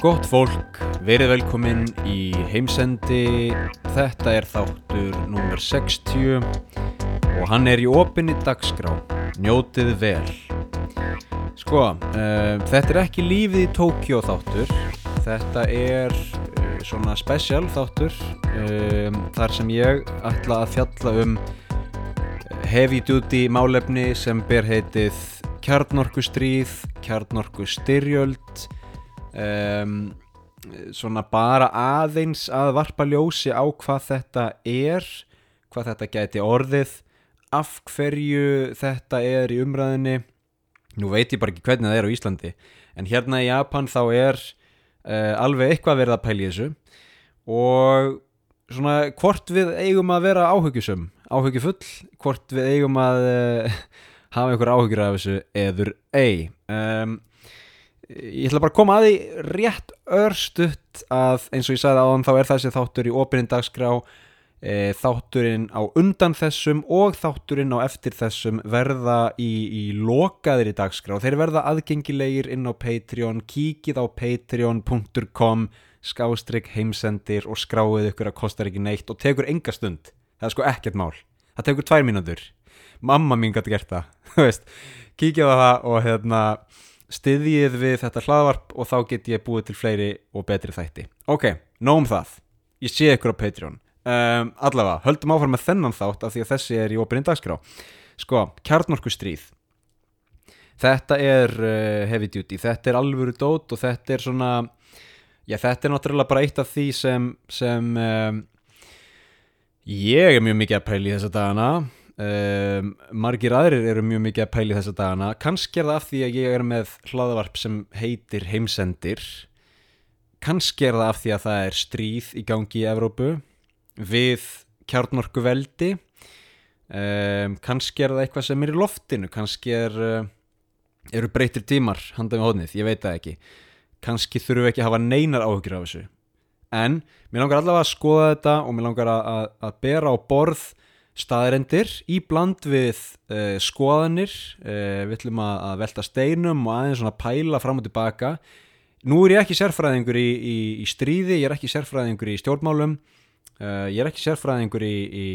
Gott fólk, verið velkomin í heimsendi. Þetta er þáttur nummer 60 og hann er í opinni dagskrá. Njótið vel. Sko, uh, þetta er ekki lífið í Tókjó þáttur. Þetta er uh, svona special þáttur um, þar sem ég ætla að fjalla um heavy duty málefni sem ber heitið kjarnorkustríð, kjarnorkustyrjöld um, svona bara aðeins að varpa ljósi á hvað þetta er hvað þetta gæti orðið af hverju þetta er í umræðinni nú veit ég bara ekki hvernig það er á Íslandi en hérna í Japan þá er uh, alveg eitthvað verið að pæli þessu. Og svona hvort við eigum að vera áhugjusum áhugjufull, hvort við eigum að uh, hafa einhver áhugjur af þessu eður ei. Um, ég ætla bara að koma að því rétt örstutt að eins og ég sagði áðan þá er þessi þáttur í opininn dagskrá e, þátturinn á undan þessum og þátturinn á eftir þessum verða í, í lokaðir í dagskrá. Þeir verða aðgengilegir inn á Patreon kíkið á patreon.com skástrygg heimsendir og skráið ykkur að kostar ekki neitt og tekur enga stund. Það er sko ekkert mál. Það tekur tvær mínútur. Mamma mín gæti gert það kíkja á það og hérna styðjið við þetta hlaðvarp og þá get ég búið til fleiri og betri þætti. Ok, nóg um það. Ég sé ykkur á Patreon. Um, allavega, höldum áfram með þennan þátt af því að þessi er í opininn dagskrá. Sko, kjarnorku stríð þetta er uh, heavy duty. Þetta er alvöru dót og þetta er svona já, þetta er náttúrulega bara eitt af því sem sem um, ég er mjög mikið að pæli þessa dagana um, margir aðrir eru mjög mikið að pæli þessa dagana. Kannski er það af því að ég er með hlaðavarp sem heitir heimsendir. Kannski er það af því að það er stríð í gangi í Evrópu við kjarnorku veldi um, kannski er það eitthvað sem er í loftinu. Kannski er, uh, eru breytir tímar handað með hodnið, ég veit það ekki. Kannski þurfum við ekki að hafa neinar áhugjur af þessu. En mér langar allavega að skoða þetta og mér langar að, að, að bera á borð staðrendir í bland við uh, skoðanir uh, við ætlum að, að velta steinum og aðeins svona pæla fram og tilbaka. Nú er ég ekki sérfræðingur í, í, í stríði, ég er ekki sérfræðingur í stjórnmálum uh, ég er ekki sérfræðingur í, í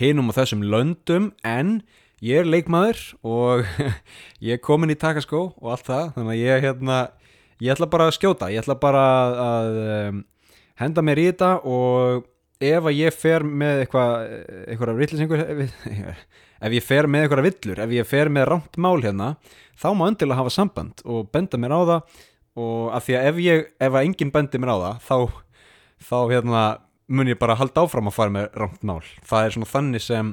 hinum og þessum löndum en ég er leikmaður og ég er komin í takaskó og allt það þannig að ég hérna ég ætla bara að skjóta, ég ætla bara að um, henda mér í þetta og ef að ég fer með eitthvað eitthvað rillisengur ef ég fer með eitthvað villur ef ég fer með rámt mál hérna þá má öndilega hafa samband og benda mér á það og af því að ef ég ef að enginn bendi mér á það þá, þá hérna mun ég bara halda áfram að fara með rámt mál. Það er svona þannig sem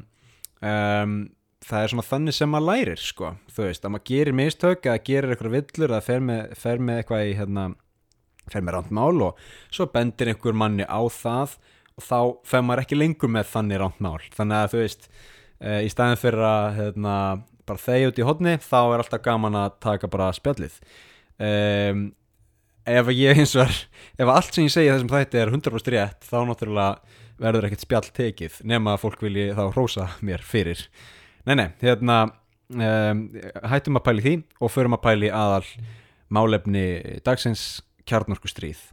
um, það er svona þannig sem maður lærir sko, þú veist, að maður gerir mistök eða gerir eitthvað villur eða fer með, fer með eitthvað í hérna fer með rámt mál og svo bendir einhver manni á það þá fer maður ekki lengur með þannig rámt mál. Þannig að þú veist e, í staðin fyrir að hérna, bara þegja út í hodni þá er alltaf gaman að taka bara spjallið. E, ef ég eins og er ef allt sem ég segi þessum þætti er 100% rétt þá náttúrulega verður ekkert spjall tekið nema að fólk vilji þá hrósa mér fyrir. Nei nei, hérna um, hættum að pæli því og förum að pæli aðal málefni dagsins kjarnorku stríð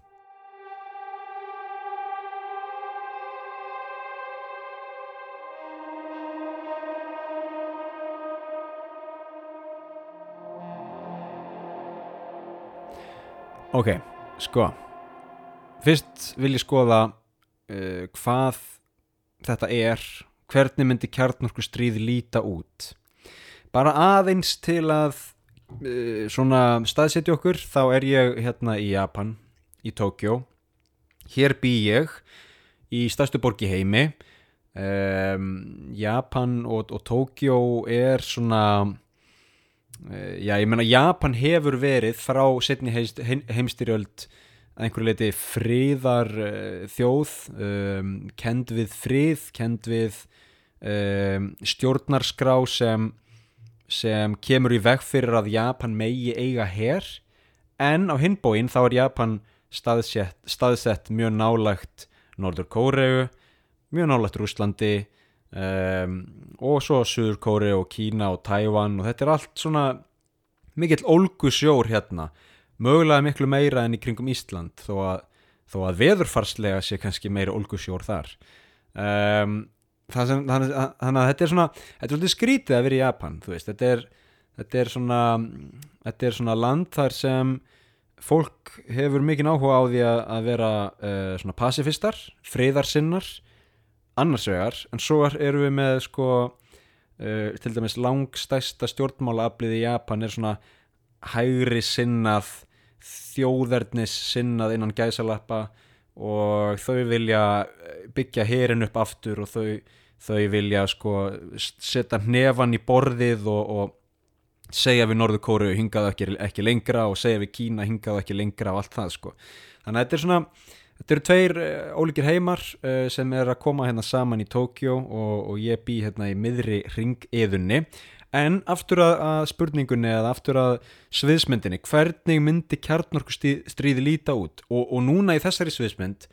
Ok, sko. Fyrst vil ég skoða uh, hvað þetta er hvernig myndi kjarnorku stríð líta út? Bara aðeins til að uh, svona staðsetja okkur þá er ég hérna í Japan í Tókjó hér bý ég í stærstu borgi heimi. Um, Japan og, og Tókjó er svona já ég menna Japan hefur verið frá setni heimstyrjöld að einhverju leiti fríðar uh, þjóð um, kend við fríð, kend við um, stjórnarskrá sem, sem kemur í veg fyrir að Japan megi eiga her. En á hinbóin þá er Japan staðsett, staðsett mjög nálagt Norður Kóreu mjög nálagt Rúslandi um, og svo Suður Kóreu og Kína og Tævan og þetta er allt svona mikill ólgu sjór hérna. Mögulega miklu meira enn í kringum Ísland þó að, þó að veðurfarslega sé kannski meira olgusjór þar. Um, þannig að, að þetta er svona þetta er svolítið skrítið að vera í Japan veist, þetta, er, þetta, er svona, þetta er svona land þar sem fólk hefur mikinn áhuga á því að, vera uh, svona pacifistar, friðarsinnar annars vegar, en svo erum við með sko uh, til dæmis langstæsta stjórnmálaaflið í Japan er svona hægri sinnað þjóðernis sinnað innan gæsalappa og þau vilja byggja herin upp aftur og þau, þau vilja sko setja hnefan í borðið og, og segja við Norður Kóru hingaðu ekki, ekki lengra og segja við Kína hingaðu ekki lengra og allt það sko. Þannig að þetta er svona þetta eru tveir uh, ólíkir heimar uh, sem er að koma hérna saman í Tókjó og, og ég bý hérna í miðri ringiðunni en aftur að, spurningunni eða aftur að sviðsmyndinni hvernig myndi kjarnorkustríði líta út? Og, og núna í þessari sviðsmynd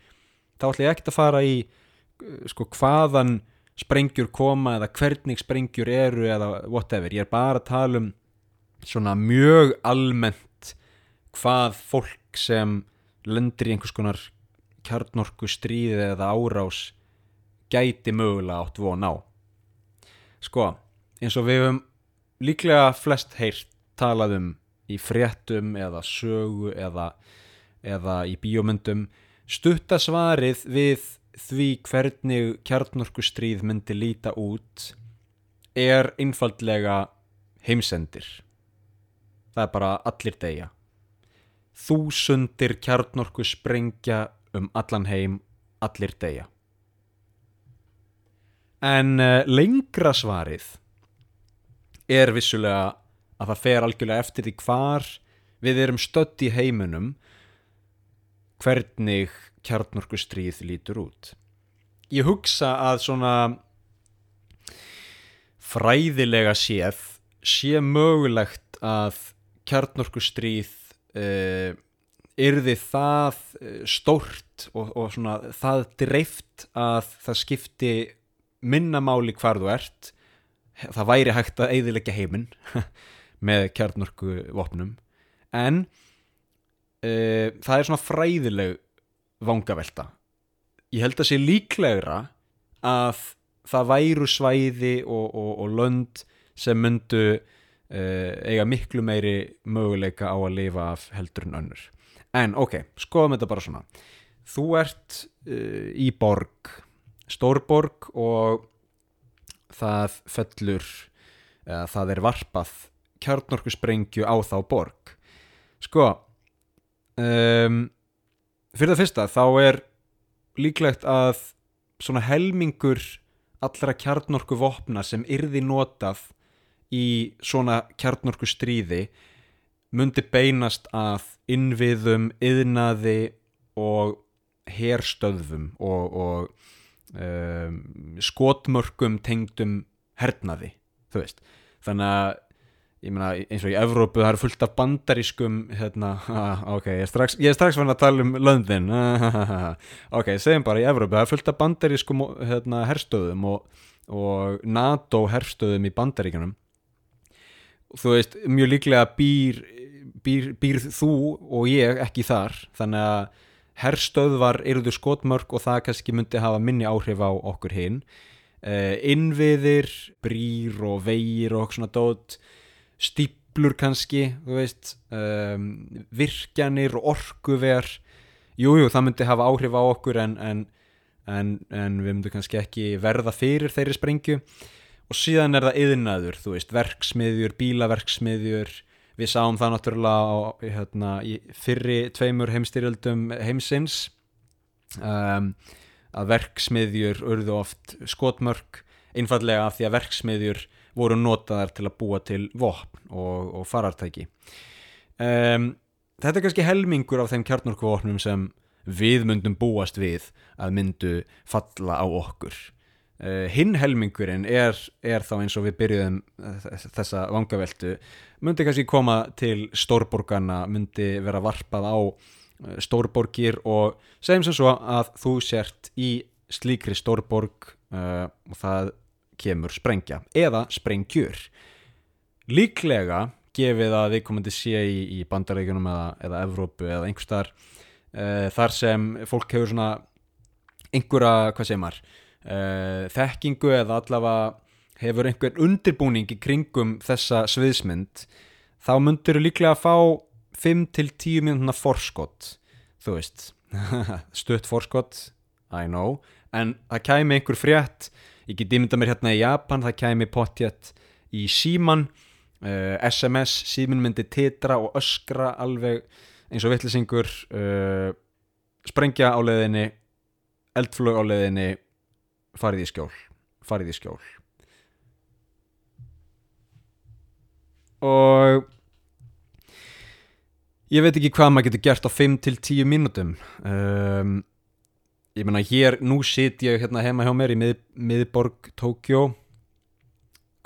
þá ætlum ég ekkert að fara í uh, sko hvaðan sprengjur koma eða hvernig sprengjur eru eða whatever, ég er bara að tala um svona mjög almennt hvað fólk sem lendir í einhvers konar kjarnorku stríði eða árás gæti mögulega átt von á. Sko, eins og við höfum líklega flest heyrt talað um í fréttum eða sögu eða, eða í bíomundum stuttasvarið við því hvernig kjarnorku stríð myndi líta út er einfaldlega heimsendir. Það er bara allir degja þúsundir kjarnorku sprengja um allan heim allir degja en uh, lengra svarið er vissulega að það fer algjörlega eftir því hvar við erum stödd í heiminum hvernig kjarnorku stríð lítur út. Ég hugsa að svona fræðilega séð sé mögulegt að kjarnorkustríð uh, yrði það eh, stórt og, og svona það dreift að það skipti minnamáli hvar þú ert. Það væri hægt að eiðilegja heiminn með kjarnorku vopnum en uh, það er svona fræðileg vangavelta. Ég held að sé líklegra að það væru svæði og, og, og lönd sem myndu uh, eiga miklu meiri möguleika á að lifa af heldur en önnur en ok, skoðum þetta bara svona. Þú ert uh, í borg stórborg og það fellur eða það er varpað kjarnorkusprengju á þá borg. Sko um, fyrir það fyrsta þá er líklegt að svona helmingur allra kjarnorku vopna sem yrði notað í svona kjarnorku stríði myndi beinast að innviðum, yðnaði og herstöðfum og, og um, skotmörkum tengdum hernaði, þannig að meina eins og í Evrópu það eru fullt af bandarískum hérna, ok, ég er strax, strax fann að tala um löndin ok, segjum bara í Evrópu það eru fullt af bandarískum hérna, herstöðum og, og NATO herstöðum í bandaríkunum þú veist, mjög líklega býr, býr, býr þú og ég ekki þar. Þannig að herstöðvar eruðu skotmörk og það kannski myndi hafa minni áhrif á okkur hinn uh, innviðir, brýr og veir og svona dót stíplur kannski veist um, virkjanir og orkuver. Jújú, það myndi hafa áhrif á okkur en, en, en, en við myndum kannski ekki verða fyrir þeirri sprengju. Og síðan er það yðnaður, þú veist, verksmiðjur, bílaverksmiðjur, við sáum það náttúrulega á, hérna, fyrri tveimur heimstyrjöldum heimsins um, að verksmiðjur urðu oft skotmörk, einfallega af því að verksmiðjur voru notaðar til að búa til vopn og, og farartæki. Um, þetta er kannski helmingur af þeim kjarnorkuvopnum sem við myndum búast við að myndu falla á okkur Uh, hinn helmingurinn er, er þá eins og við byrjuðum þessa vangaveltu. Myndi kannski koma til stórborgarna myndi vera varpað á uh, stórborgir og segjum sem svo að þú sért í slíkri stórborg uh, og það kemur sprengja eða sprengjur. Líklega gefið að viðkomandi sé í, í bandarækjunum eða, eða Evrópu eða einhver staðar uh, þar sem fólk hefur svona einhverja, hvað segir maður uh, þekkingu eða allavega hefur einhver undirbúning í kringum þessa sviðsmynd þá myndur líklega að fá 5-10 minúna forskott þú veist. Stutt forskott, I know. En það kæmi einhver frétt ég get ímynda mér hérna í Japan það kæmi pottjett í síman uh, SMS, símin myndi titra og öskra alveg eins og vittlisingur uh, sprengja á leðinni eldflög á leðinni farið í skjól farið í skjól. Og ég veit ekki hvað maður getur gert á 5-10 mínútum. Um, ég menna hér, nú sit ég hérna heima hjá mér í mið, miðborg Tókjó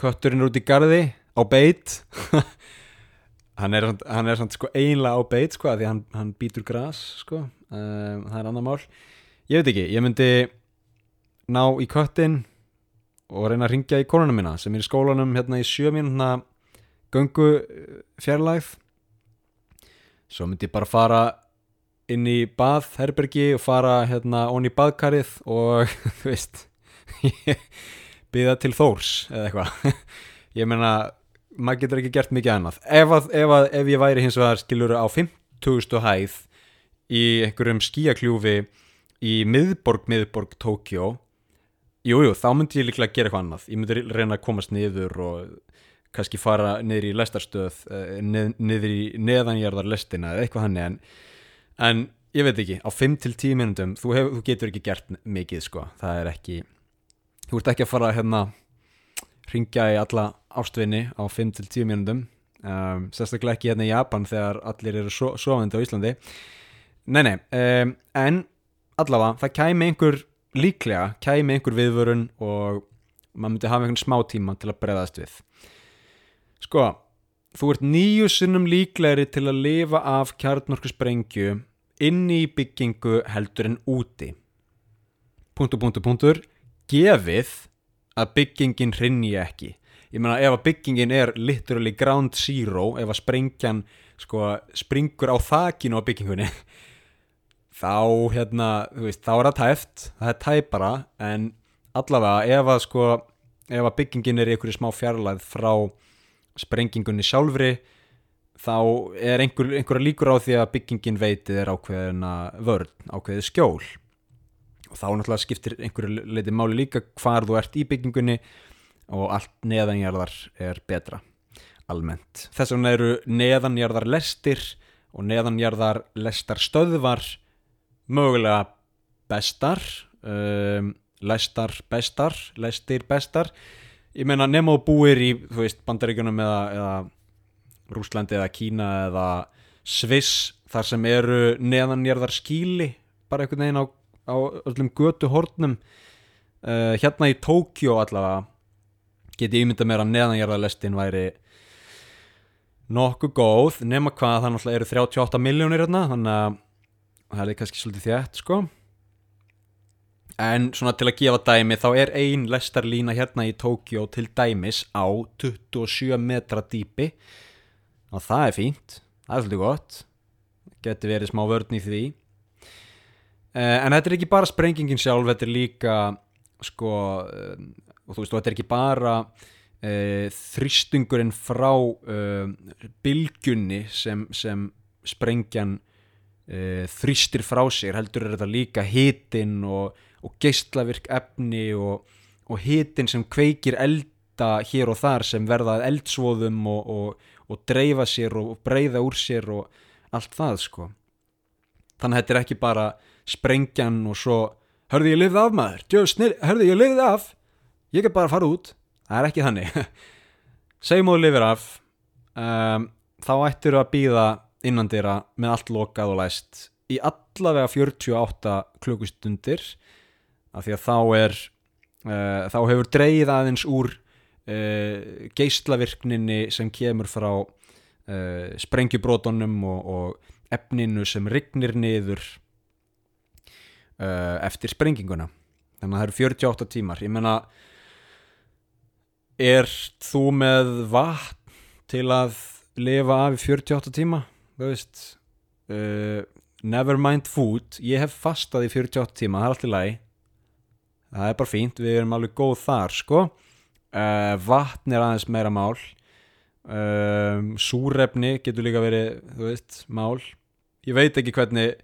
kötturinn út í garði á beit. Hann er, hann er sko, einlega á beit sko, því hann, hann býtur gras sko. um, það er annar mál. Ég veit ekki, ég myndi ná í köttin og reyna að ringja í konuna mína sem er í skólanum hérna í sjömínuna göngu fjarlægð svo myndi ég bara fara inn í baðherbergi og fara hérna ón í baðkarið og þú veist byggða til þórs eða eitthvað ég meina, maður getur ekki gert mikið annað ef, að, ef, að, ef ég væri hins vegar skilur á 50. hæð í einhverjum skíakljúfi í miðborg, miðborg Tókjó jújú, þá myndi ég líklega gera eitthvað annað. Ég myndi reyna að komast niður og kannski fara niður í lestarstöð nið, niður í neðanjarðar lestina eða eitthvað hann en, en ég veit ekki, á 5-10 minútum þú, hef, þú getur ekki gert mikið sko. Það er ekki, þú ert ekki að fara hérna ringja í alla ástvinni á 5-10 minútum um, sérstaklega ekki hérna í Japan þegar allir eru so sofandi á Íslandi. Nei nei, um, en allavega, það kæmi einhver líklega, kæmi einhver viðvörun og maður myndi hafa einhvern smá tíma til að breyðast við. Sko, þú ert nýju sinnum líklegri til að lifa af kjarnorku sprengju inni í byggingu heldur en úti. Punktur, punktur, punktur. Gefið að byggingin hrinni ekki. Ég meina ef að byggingin er literally ground zero ef að sprengjan sko, springur á þakinu á byggingunni þá hérna, þú veist, þá er það tæft það er tæpara, en allavega ef að sko ef að byggingin er í einhverju smá fjarlæð frá sprengingunni sjálfri þá er einhver, einhverja líkur á því að byggingin veitið er ákveðina vörn, ákveðið skjól og þá náttúrulega skiptir einhverju leiti máli líka hvar þú ert í byggingunni og allt neðanjarðar er betra almennt. Þess vegna eru neðanjarðar lestir og neðanjarðar lestar stöðvar mögulega bestar um, lestar bestar lestir bestar. Ég meina nema og búir í veist bandaríkunum eða, eða Rúslandi eða Kína eða Sviss þar sem eru neðanjarðar skíli bara einhvern veginn á, á öllum götu hornum uh, hérna í Tókjó allavega geti ímynda mér að neðanjarðarlestin væri nokkuð góð. Nema hvað það náttúrulega eru 38 miljónir hérna þannig að það er kannski svolítið þjætt sko. En svona til að gefa dæmi þá er ein lestarlína hérna í Tókjó til dæmis á 27 metra dýpi. Og það er fínt. Það er svolítið gott. Getur verið smá vörn í því. Eh, en þetta er ekki bara sprengingin sjálf þetta er líka sko eh, og þú veist, þetta er ekki bara uh, þrýstingurinn frá uh, bylgunni sem, sem sprengjan uh, þrýstir frá sér, heldur er þetta líka hitin og, og geistlavirk efni og, og hitin sem kveikir elda hér og þar sem verða eldsvoðum og, og dreifa sér og breyða úr sér og allt það sko. Þannig að þetta er ekki bara sprengjan og svo hörðu ég lifið af maður, hörðu ég lifið af. Ég get bara að fara út. Það er ekki þannig. Segjum og lifir af. Um, þá ættir að býða innandira með allt lokað og læst í allavega 48 klukkustundir af því að þá er uh, þá hefur dreyið aðeins úr uh, geislavirkninni sem kemur frá uh, sprengjubrótonum og, og efninu sem rignir niður eftir sprenginguna þannig að það eru 48 tímar. Ég menna Er þú með vatn til að lifa af í 48 tíma þú veist uh, never mind food. Ég hef fastað í 48 tíma, það er allt í lagi. Það er bara fínt, við erum alveg góð þar sko. Uh, vatn er aðeins meira mál. Um, súrefni getur líka verið þú veist, mál. Ég veit ekki hvernig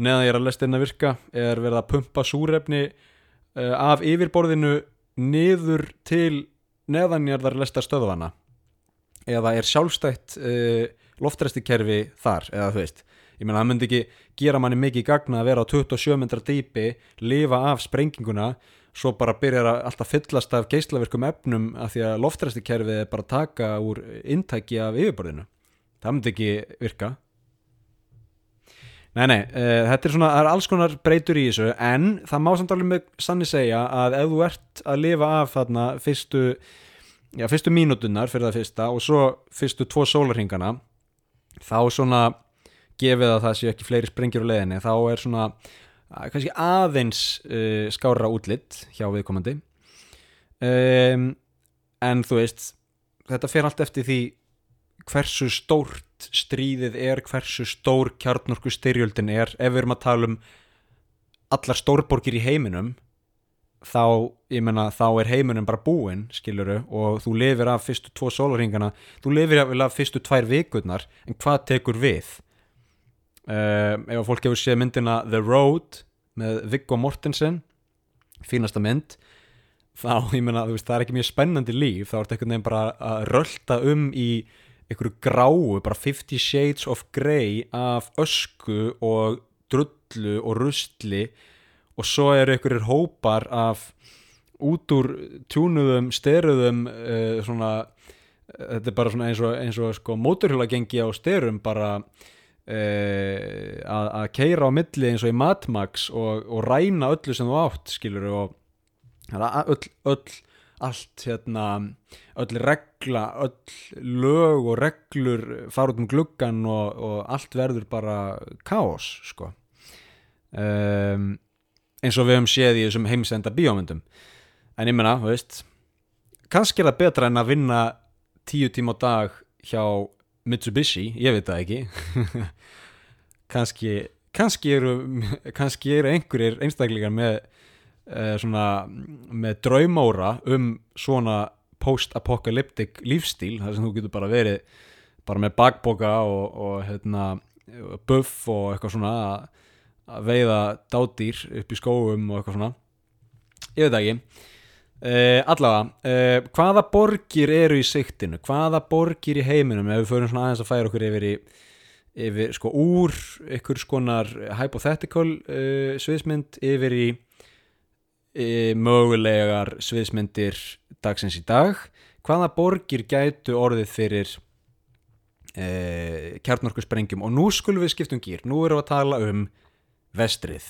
neðan ég er að lesta inn að virka. Er verið að pumpa súrefni uh, af yfirborðinu niður til neðanjarðar lesta stöðvana eða er sjálfstætt uh, loftræstikerfi þar eða þú veist. Ég meina það myndi ekki gera manni mikið gagna að vera á 27 metra dýpi lifa af sprenginguna svo bara byrjar að alltaf fyllast af geislaverkum efnum af því að loftræstikerfið er bara að taka úr intæki af yfirborðinu. Það myndi ekki virka. Nei, nei, uh, þetta er svona, það er alls konar breytur í þessu en það má samt alveg með sanni segja að ef þú ert að lifa af þarna fyrstu, já, fyrstu mínútunar fyrir það fyrsta og svo fyrstu tvo sólarhingana þá svona gefið að það séu ekki fleiri sprengjur á leiðinni þá er svona kannski aðeins uh, skára útlitt hjá viðkomandi. Um, en þú veist þetta fer allt eftir því hversu stórt stríðið er hversu stór kjarnorku styrjöldin er. Ef við erum að tala um allar stórborgir í heiminum þá, ég menna, þá er heiminum bara búinn, skiluru og þú lifir af fyrstu tvo sólarhingana þú lifir af fyrstu tvær vikurnar en hvað tekur við? Uh, ef fólk hefur séð myndina The Road með Viggo Mortensen fínasta mynd þá, ég menna, þú veist, það er ekki mjög spennandi líf þá er þetta einhvern veginn bara að rölda um í einhverju gráu, bara 50 shades of grey af ösku og drullu og rustli og svo eru einhverjir hópar af út úr tjúnuðum, styruðum uh, svona, þetta er bara svona eins og, eins og sko móturhjóla gengi á styrum bara uh, að keira á milli eins og í Matmax og, og ræna öllu sem þú átt skilur og öll, öll allt hérna öll regla, öll lög og reglur fara út um gluggan og, og allt verður bara káos sko. Um, eins og við hefum séð í þessum heimsenda bíómyndum. En ég menna, þú veist kannski er það betra en að vinna tíu tíma á dag hjá Mitsubishi, ég veit það ekki. Kannski kannski eru, kannski eru einhverjir einstaklingar með uh, svona með draumóra um svona post-apocalyptic lífstíl þar sem þú getur bara verið bara með bakboka og, og hérna, buff og eitthvað svona. að, að veiða dádýr upp í skóum og eitthvað svona. Ég veit ekki. Uh, allavega, uh, hvaða borgir eru í siktinu, hvaða borgir í heiminum? Ef við förum svona aðeins að færa okkur yfir í yfir sko úr ykkur skonar hypothetical uh, sviðsmynd yfir í mögulegar sviðsmyndir dagsins í dag. Hvaða borgir gætu orðið fyrir e, kjarnorku sprengjum og nú skulum við skiptum gýr nú erum við að tala um vestrið.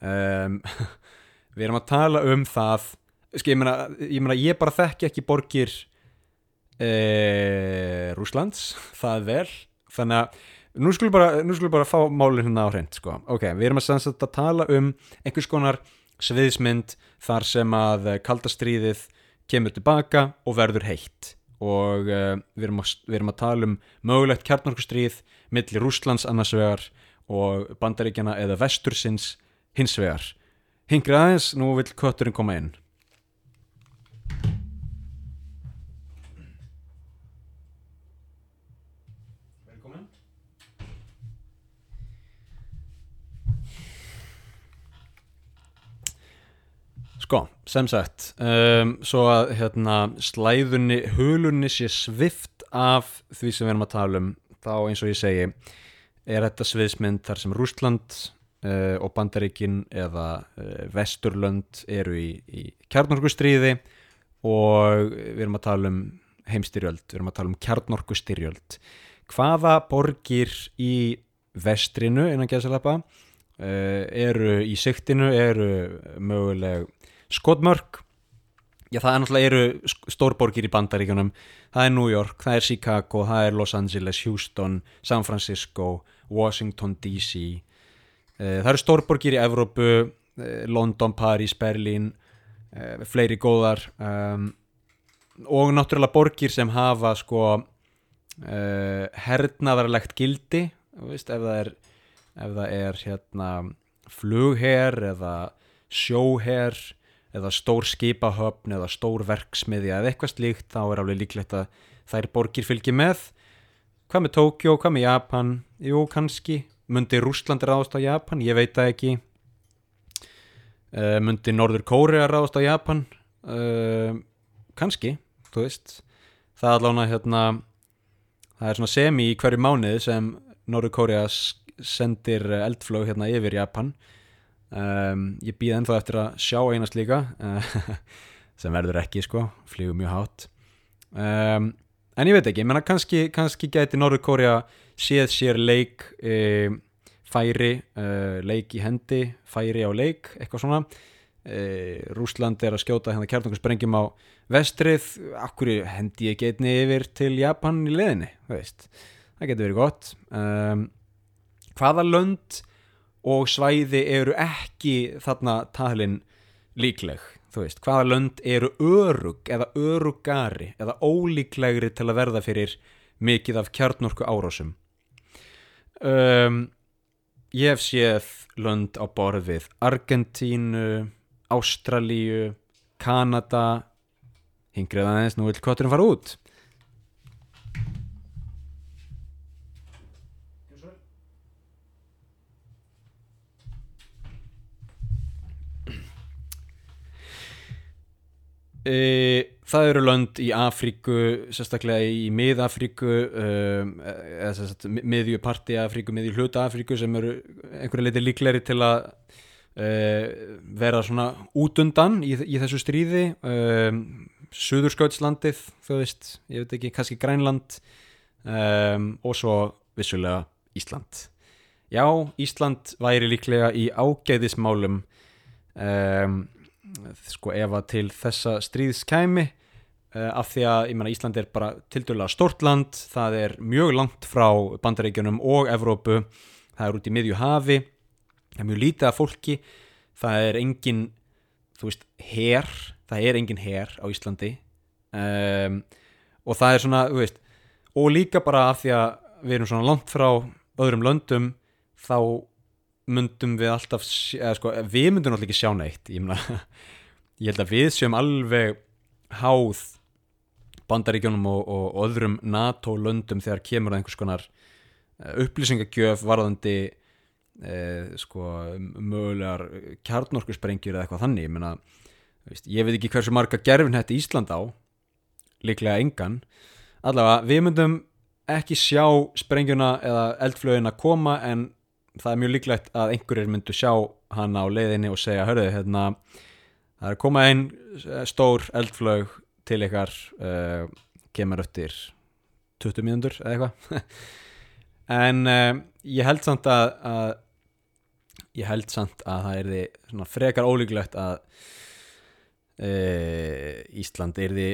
Um, við erum að tala um það Ski, ég, meina, ég meina ég bara þekki ekki borgir e, Rúslands það er vel. Þannig að nú skulum bara, bara fá málinn hérna á hreint sko. ok, við erum að, að tala um einhvers konar sviðismynd þar sem að kaldastríðið kemur tilbaka og verður heitt. Og uh, við, erum að, við erum að tala um mögulegt kjarnorkustríð millir Rúslands annars vegar og bandaríkjana eða vestursins hins vegar. Hingri aðeins, nú vil kötturinn koma inn. Sko, sem sagt, um, svo að hérna, slæðunni, hulunni sé svift af því sem við erum að tala um, þá eins og ég segi, er þetta sviðsmynd þar sem Rústland uh, og Bandaríkin eða uh, Vesturlönd eru í, í kjarnorkustríði og við erum að tala um heimstyrjöld, við erum að tala um kjarnorkustyrjöld. Hvaða borgir í vestrinu innan geðsalapa uh, eru í siktinu, eru möguleg skotmörk já það er náttúrulega eru stórborgir í bandaríkunum það er New York, það er Chicago, það er Los Angeles, Houston, San Francisco Washington DC eh, það eru stórborgir í Evrópu eh, London, Paris, Berlin eh, fleiri góðar um, og náttúrulega borgir sem hafa sko hernaðarlegt gildi veist, ef það er ef það er hérna flugher eða sjóher eða stór skipahöfn eða stór verksmiðja eða eitthvað slíkt þá er alveg líklegt að þær borgir fylgji með. Hvað með Tókjó, hvað með Japan? Jú, kannski, myndi Rúsland ráðast á Japan, ég veit það ekki. Uh, myndi Norður Kórea ráðast á Japan? Uh, kannski, þú veist. Það er alveg hérna það er svona semi í hverju mánuð sem Norður Kórea sendir eldflög hérna yfir Japan um, ég býð ennþá eftir að sjá einast líka sem verður ekki sko, flýgur mjög hátt. Um, en ég veit ekki, menna kannski, kannski geti Norður Kórea séð sér leik e, færi e, leik í hendi, færi á leik eitthvað svona. E, Rúsland er að skjóta hérna kjartangarsprengjum á vestrið, akkur hendi ég getni yfir til Japan í leðinni það getur verið gott. Um, hvaða lönd og svæði eru ekki þarna talin líkleg. Þú veist, hvaða lönd eru örug eða örugari eða ólíklegri til að verða fyrir mikið af kjarnorku árásum um, ég hef séð lönd á borð við Argentínu Ástralíu Kanada. Hingrið aðeins, nú vil kvarturinn fara út það eru lönd í Afríku, sérstaklega í miðafríku eða sérstaklega miðjuparti Afríku, miðju hluta Afríku sem eru einhverja leiti líkleri til að vera svona út undan í, í þessu stríði Suðurskautslandið, þú veist, ég veit ekki, kannski Grænland um, og svo vissulega Ísland. Já, Ísland væri líklega í ágæðismálum um sko ef að til þessa stríðs kæmi uh, af því að menna, Ísland er bara til dæla stort land það er mjög langt frá bandaríkjunum og Evrópu það er út í miðju hafi það er mjög lítið af fólki það er engin þú veist, her það er engin her á Íslandi um, og það er svona, þú veist og líka bara af því að við erum svona langt frá öðrum löndum þá myndum við alltaf eða, sko, við myndum alltaf ekki sjá neitt ég, mena, ég held að við séum alveg háð bandaríkjónum og, og, öðrum NATO löndum þegar kemur að einhvers konar eh, upplýsingagjöf varðandi eh, sko, mögulegar kjarnorkusprengjur eða eitthvað þannig ég, mena, veist, ég veit ekki hversu marga gerfin hætti Ísland á líklega engan. Allavega við myndum ekki sjá sprengjuna eða eldflögin að koma en það er mjög líklegt að einhverjir myndu sjá hana á leiðinni og segja hörðu, hérna, það er komað einn eh, stór eldflög til ykkar uh, kemur öttir 20 mínútur eða eitthvað. En uh, ég held samt að, að ég held samt að það er því frekar ólíklegt að uh, Ísland er því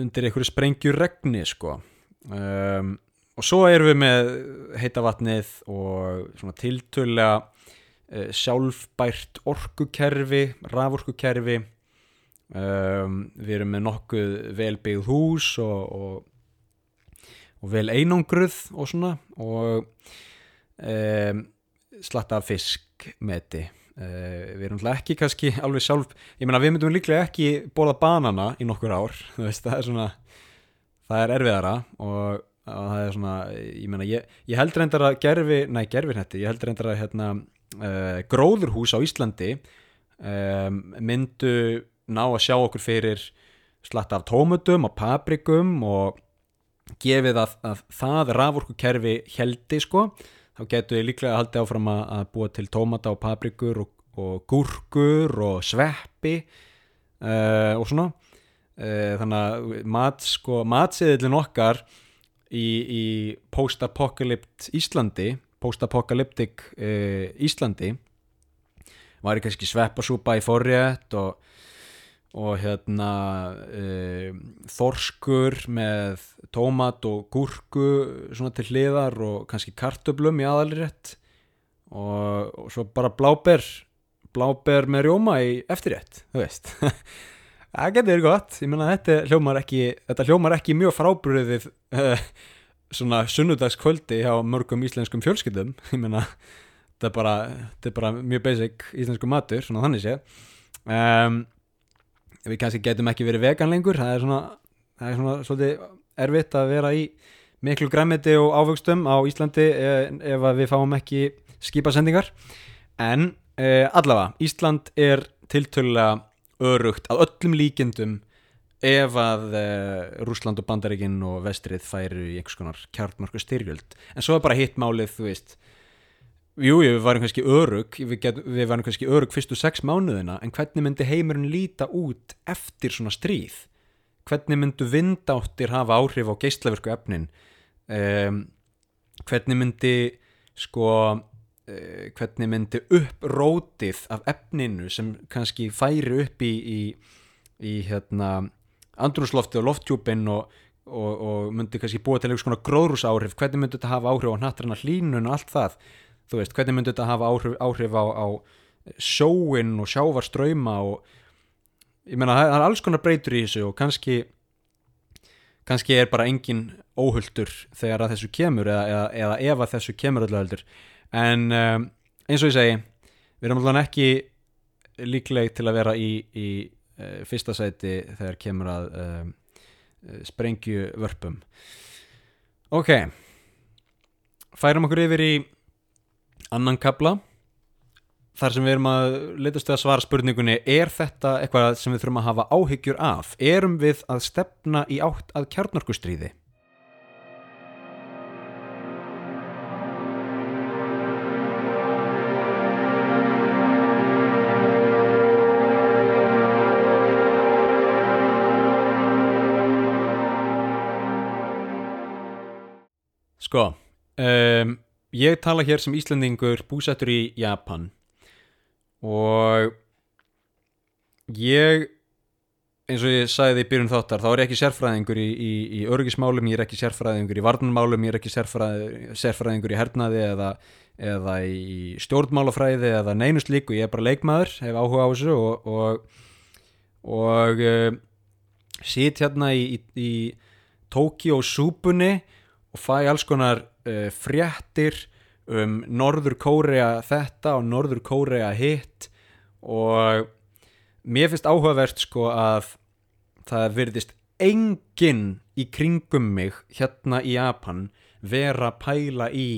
undir einhverju sprengjur regni sko. Um og svo erum við með heita vatnið og svona tiltölega uh, sjálfbært orkukerfi, raforkukerfi. Um, við erum með nokkuð velbyggð hús og, og, og vel einangruð og svona. Og um, slatta fisk meti uh, við erum ekki kannski alveg sjálf ég menna við myndum líklega ekki bóða banana í nokkur ár veist, það er svona það er erfiðara og og það er svona, ég meina ég, ég held reyndar að gerfi, næ gerfi hætti ég held reyndar að hérna uh, gróðurhús á Íslandi um, myndu ná að sjá okkur fyrir slatta af tómutum og paprikum og gefið að, að það rafurku kerfi heldi sko, þá getur við líklega haldið áfram að, að búa til tómata og paprikur og, og gúrkur og sveppi uh, og svona. Uh, þannig að mat, sko, matsiðilin okkar í, í post-apocalypt Íslandi post-apocalyptic uh, Íslandi var ég kannski sveppasúpa í forrétt og, og hérna uh, þorskur með tómat og gúrku svona til hliðar og kannski kartöblum í aðalrétt og, og svo bara bláber bláber með rjóma í eftirrétt þú veist það getur verið gott, ég menna þetta hljómar ekki þetta hljómar ekki mjög frábriðið uh, svona sunnudagskvöldi hjá mörgum íslenskum fjölskyldum. Ég meina, þetta er bara þetta er bara mjög basic íslensku matur svona þannig sé um, við kannski getum ekki verið vegan lengur. Það er svona, það er svona svolítið erfitt að vera í miklu græmiti og ávöxtum á Íslandi eh, ef við fáum ekki skipasendingar. En eh, allavega, Ísland er tiltölulega örugt að öllum líkendum ef að uh, Rúsland og Bandaríkin og Vestrið færu í einhvers konar kjartmarku styrjöld. En svo er bara hitt málið, þú veist. Jú, við varum kannski örug við, get, við varum kannski örug fyrstu sex mánuðina en hvernig myndi heimurinn líta út eftir svona stríð? Hvernig myndu vindáttir hafa áhrif á geistlaverku efnin? Um, hvernig myndi sko uh, hvernig myndi upprótið af efninu sem kannski færi upp í, í, í hérna andrúnslofti og lofttjúpin og, og, og myndi kannski búa til einhvers konar gróðrús áhrif hvernig myndi þetta hafa áhrif á nattræna hlínun og allt það? Þú veist, hvernig myndi þetta hafa áhrif, áhrif á, á sjóin og sjávarströyma og ég meina það er alls konar breytur í þessu og kannski kannski er bara engin óhulltur þegar að þessu kemur eða, eða, eða ef að þessu kemur öllu heldur en um, eins og ég segi við erum alveg ekki líkleg til að vera í, í uh, fyrsta sæti þegar kemur að uh, sprengju vörpum. Ok. Færum okkur yfir í annan kabla þar sem við erum að letast við að svara spurningunni er þetta eitthvað sem við þurfum að hafa áhyggjur af? Erum við að stefna í átt að kjarnorkustríði Sko um, ég tala hér sem Íslandingur búsettur í Japan og ég eins og ég sagði því byrjun þáttar þá er ég ekki sérfræðingur í, í, í örgismálum ég er ekki sérfræðingur í varnmálum ég er ekki sérfræð, sérfræðingur í hernaði eða, eða í stjórnmálafræði eða neinust líku, ég er bara leikmaður hef áhuga á þessu og og, og uh, sit hérna í, í Tóki og Súpunni og fæ alls konar uh, fréttir um Norður Kórea þetta og Norður Kórea hitt. Og mér finnst áhugavert sko að það verðist enginn í kringum mig hérna í Japan vera að pæla í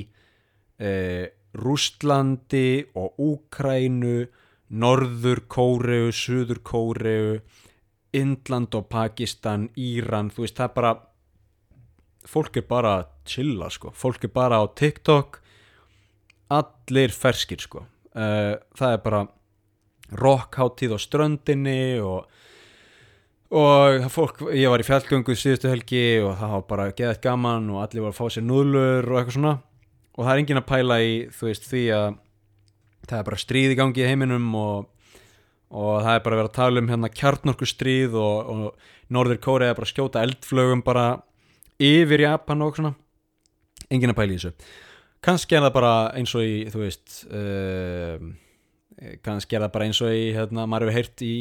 uh, Rústlandi og Úkrænu Norður Kóreu, Suður Kóreu Indland og Pakistan, Íran þú veist það bara fólk er bara að chilla sko. Fólk er bara á TikTok. Allir ferskir sko. Uh, það er bara rockháttíð á ströndinni og og fólk, ég var í fjallgöngu síðustu helgi og það var bara geðið gaman og allir var að fá sér núðlur og eitthvað svona. Og það er engin að pæla í þú veist því að það er bara stríð í gangi í heiminum og, og það er bara vera að tala um hérna kjarnorku stríð og, og Norður Kóri er bara að skjóta eldflögum bara yfir Japan og svona. Engin að pæla í þessu. Kannski er það bara eins og í þú veist uh, kannski er það bara eins og í hérna, maður hefur heyrt í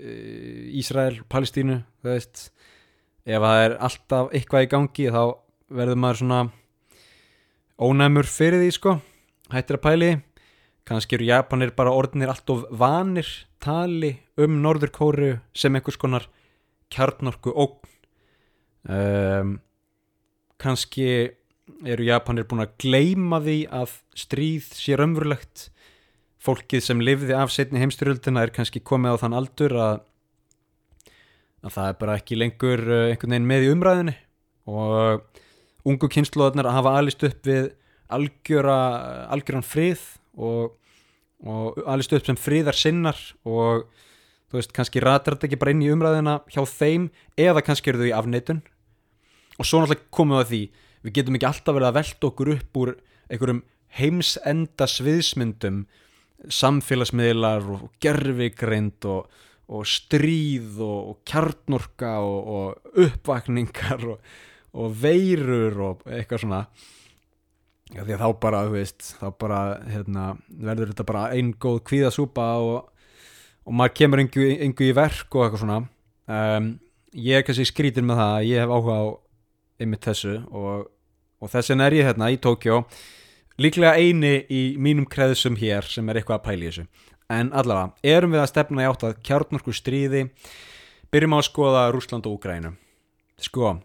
uh, Ísrael, Palestínu þú veist. Ef það er alltaf eitthvað í gangi þá verður maður svona ónæmur fyrir því sko. Hættir að pæli kannski eru Japanir bara orðinir allt of vanir tali um Norður Kóru sem einhvers konar kjarnorku ógn um, kannski eru Japanir búin að gleima því að stríð sé raunverulegt. Fólkið sem lifði af setni heimstyrjöldina er kannski komið á þann aldur að, að það er bara ekki lengur uh, einhvern veginn með í umræðinni og ungu kynsluðarnar að hafa alist upp við algjöra, algjöran frið og, og alist upp sem friðar sinnar og þú veist, kannski ratar þetta ekki bara inn í umræðina hjá þeim eða kannski eru þau í afneitun. Og svo náttúrulega komum við að því við getum ekki alltaf verið að velta okkur upp úr einhverjum heimsenda sviðsmyndum samfélagsmiðlar og gerfigreind og, og stríð og, og kjarnorka og, og uppvakningar og veirur og eitthvað svona. Já, því að þá bara, þú veist, þá bara hérna, verður þetta bara einn góð kvíðasúpa og, og maður kemur engu í verk og eitthvað svona. Um, ég er kannski skrítin með það ég hef áhuga á einmitt þessu og og þess vegna er ég hérna í Tókjó líklega eini í mínum kreðsum hér sem er eitthvað að pæla í þessu. En allavega, erum við að stefna í átt að kjarnorku stríði byrjum á að skoða Rúsland og Úgrænu sko,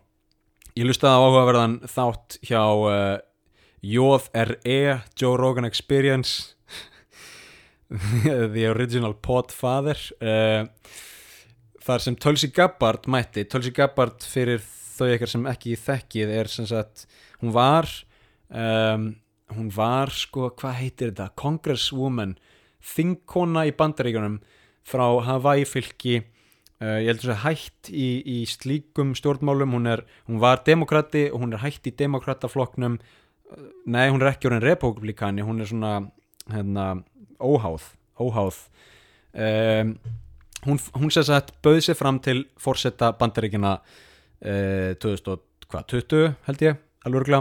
ég lustaði á áhugaverðan þátt hjá uh, JRE Joe Rogan Experience The Original Podfather uh, þar sem Tulsi Gabbard mætti, Tulsi Gabbard fyrir þau ekkert sem ekki þekkið er sem sagt, hún var um, hún var sko, hvað heitir þetta? Congresswoman, þingkona í bandaríkunum frá Hawaii fylki uh, ég heldur að hætt í, í slíkum stjórnmálum. Hún, er, hún var demokrati og hún er hætt í demokratafloknum uh, nei, hún er ekki orðin republikani, hún er svona hérna, óháð óháð um, hún, hún sér sagt bauð sér fram til fórsetta bandaríkina uh, 2020 held ég, alveg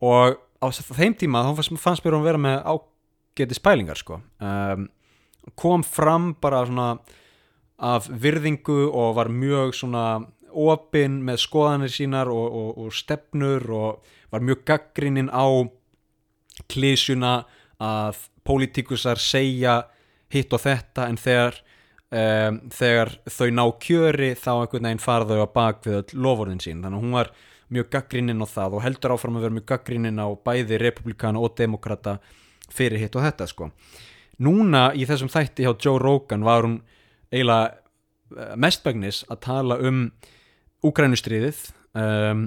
og á þeim tíma þá fannst, fannst mér hún vera með ágæti spælingar sko. Um, kom fram bara svona af virðingu og var mjög svona opinn með skoðanir sínar og, og, og stefnur og var mjög gaggrinnin á klísjuna að pólitíkusar segja hitt og þetta en þegar, um, þegar þau ná kjöri þá einhvern veginn fara þau að bak við öll lofurðin sín þannig að hún var mjög gaggrinnin á það og heldur áfram að vera mjög gaggrinnin á bæði republikana og demokrata fyrir hitt og þetta sko. Núna í þessum þætti hjá Joe Rogan var hún eiginlega eh, mestbægnis að tala um Úgrænustriðið um,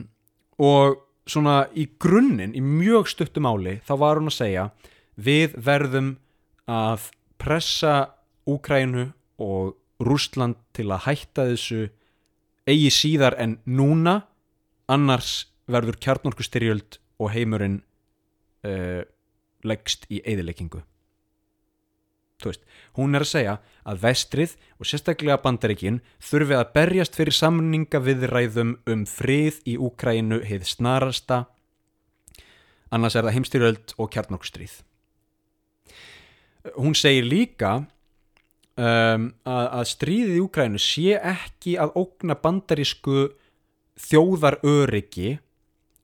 og svona í grunninn, í mjög stuttum áli þá var hún að segja við verðum að pressa Úgrænu og Rúsland til að hætta þessu eigi síðar en núna annars verður kjarnorkustyrjöld og heimurinn uh, leggst í eðileggingu hún er að segja að vestrið og sérstaklega bandaríkin þurfi að berjast fyrir samninga viðræðum um frið í Úkrænu heið snarasta. Annars er það heimstyrjöld og kjarnorkustríð hún segir líka um, að, að stríðið í Úkrænu sé ekki að ógna bandarísku þjóðar öryggi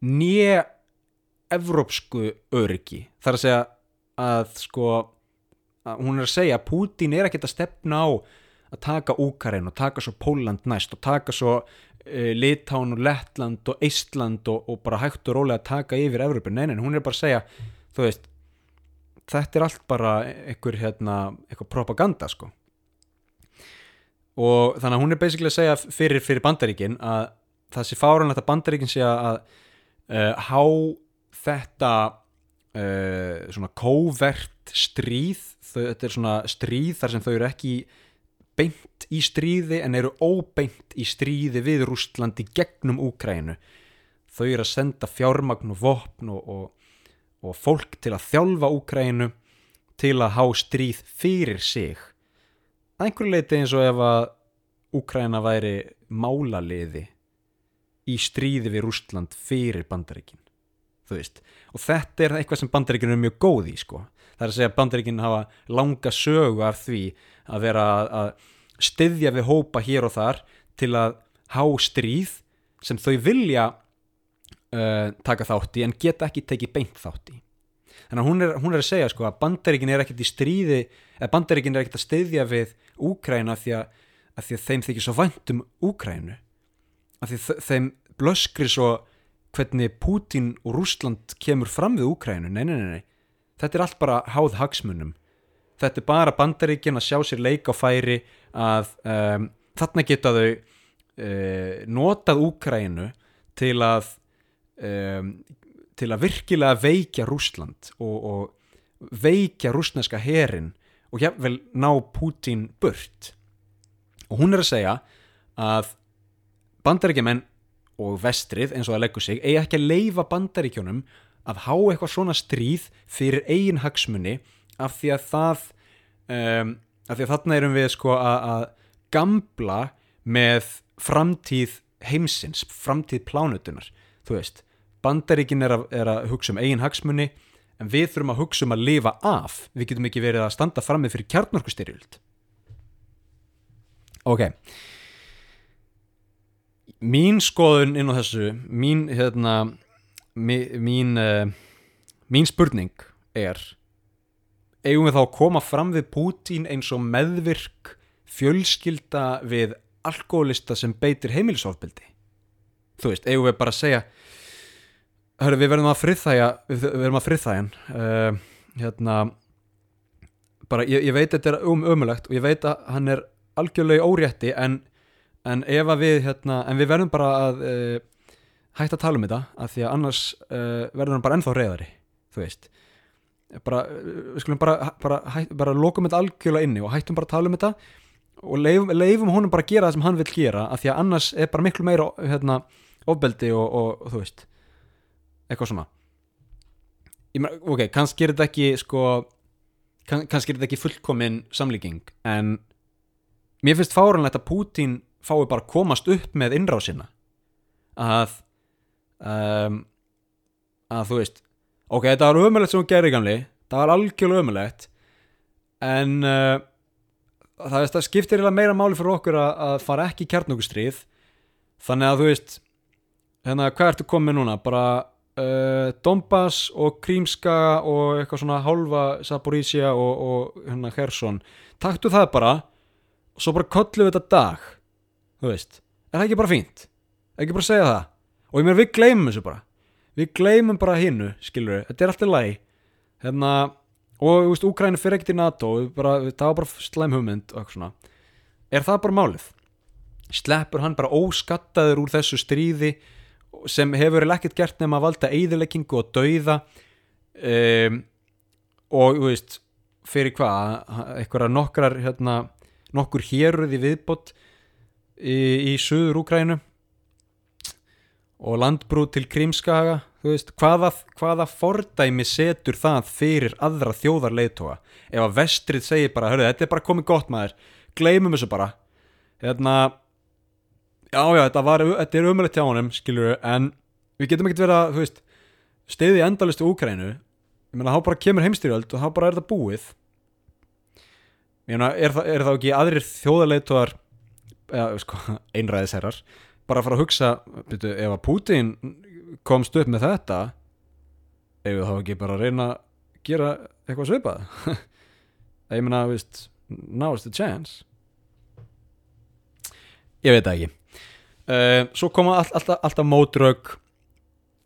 nýja evrópsku öryggi. Þar að segja að sko að hún er að segja að Pútín er ekkert að stefna á að taka Úkarin og taka svo Póland næst og taka svo e, Litán og Lettland og Ísland og, og bara hægt og rólega að taka yfir Evrópin, neinin, hún er bara að segja þú veist, þetta er allt bara einhver hérna, eitthvað propaganda sko. Og þannig að hún er basically að segja fyrir, fyrir bandaríkin að það sé fáranlegt að bandaríkinn sé að uh, há þetta uh, svona kóvert stríð. Þau, þetta er svona stríð þar sem þau eru ekki beint í stríði en eru óbeint í stríði við Rústlandi gegnum Úkrænu þau eru að senda fjármagn og vopn og, og, og fólk til að þjálfa Úkrænu til að há stríð fyrir sig að einhverju leiti eins og ef að Úkræna væri málaliði í stríði við Rústland fyrir bandaríkin og þetta er eitthvað sem bandaríkin er mjög góð í sko. það er að segja að bandaríkin hafa langa sögu af því að vera að styðja við hópa hér og þar til að há stríð sem þau vilja uh, taka þátt í en geta ekki tekið beint þátt í. Þannig að hún er, hún er að segja sko, að bandaríkin er ekkert í stríði eða bandaríkin er ekkert að styðja við Úkræna því að, að því að þeim þykir svo vænt um Úkrænu af því þeim blöskri svo hvernig Pútín og Rúsland kemur fram við Úkrænu, nei, nei, nei, nei. Þetta er allt bara háð hagsmunum. Þetta er bara bandaríkjan að sjá sér leik á færi að um, þarna geta þau uh, notað Úkrænu til að um, til að virkilega veikja Rúsland og, og veikja rúsneska herin og jáfnvel ná Pútín burt. Og hún er að segja að bandaríkjumenn og vestrið eins og það leggur sig eigi ekki að leifa bandaríkjónum að há eitthvað svona stríð fyrir eigin hagsmunni af því að það um, af því að þarna erum við sko að, að gambla með framtíð heimsins, framtíð plánutunar þú veist, bandaríkin er er að hugsa um eigin hagsmunni en við þurfum að hugsa um að lifa af. Við getum ekki verið að standa fram með fyrir kjarnorkustyrjöld. Ok. Mín skoðun inn á þessu mín hérna mín uh, mín spurning er eigum við þá að koma fram við Pútín eins og meðvirk fjölskylda við alkoholista sem beitir heimilisofbildi þú veist, eigum við bara að segja hörru, við verðum að friðþæja við verðum að friðþæja hann. Uh, hérna bara, ég, ég veit þetta er um ömulegt og ég veit að hann er algjörlega órétti en, en ef að við hérna, en við verðum bara að uh, hætta að tala um þetta af því að annars uh, verður hann bara ennþá reyðari þú veist. Bara, við skulum bara, bara, hæ, bara lokum þetta algjörlega inni og hættum bara að tala um þetta og leifum, leifum honum bara að gera það sem hann vil gera af því að annars er bara miklu meira hérna, ofbeldi og, og, og þú veist eitthvað svona. Meina, ok, kannski er þetta ekki sko, kann, kannski er þetta ekki fullkomin samlíking en mér finnst fáranlegt að Pútín fái bara að komast upp með innrásina. Að um, að þú veist ok, þetta var ömulegt sem hún gerir gamli það var algjörlega ömulegt en uh, það, það skiptir meira máli fyrir okkur að, að fara ekki í kjarnókustrið þannig að þú veist hérna, hvað ertu komið núna? bara uh, Donbass og Krímska og eitthvað svona hálfa Saporísja og, og hérna Herson taktu það bara og svo bara kollu við þetta dag þú veist, er það ekki bara fínt? ekki bara segja það? og ég meina við gleymum þessu bara. Við gleymum bara hinnu, skilur við þetta er alltaf læg hérna, og þú veist, Úkræni fyrir ekkert í NATO bara, það var bara slæm hugmynd og eitthvað svona. Er það bara málið? sleppur hann bara óskattaður úr þessu stríði sem hefur ekkert gert nema að valda eigðileggingu og dauða um, og veist fyrir hvað, eitthvað nokkrar hérna, nokkur héruði viðbót í, í söður Úkrænu og landbrú til Krímskaga veist, hvaða, hvaða fordæmi setur það fyrir aðra þjóðarleitóa ef að vestrið segir bara, hörru, þetta er bara komið gott maður gleymum þessu bara. Hérna já, já, þetta, var, þetta er umöðlegt hjá honum, skilur við en við getum ekkert verið að, þú veist stiði endalist í Úkrænu ég meina, þá bara kemur heimstyrjöld og þá bara er þetta búið. Ég meina, er, það, er það ekki aðrir þjóðarleitóar eða, sko, einræðisherrar bara að fara að hugsa, byrju, ef að Putin komst upp með þetta ef við þá ekki bara að reyna að gera eitthvað svipað? Ég meina, veist now is the chance. Ég veit það ekki svo koma all, alltaf, alltaf mótrög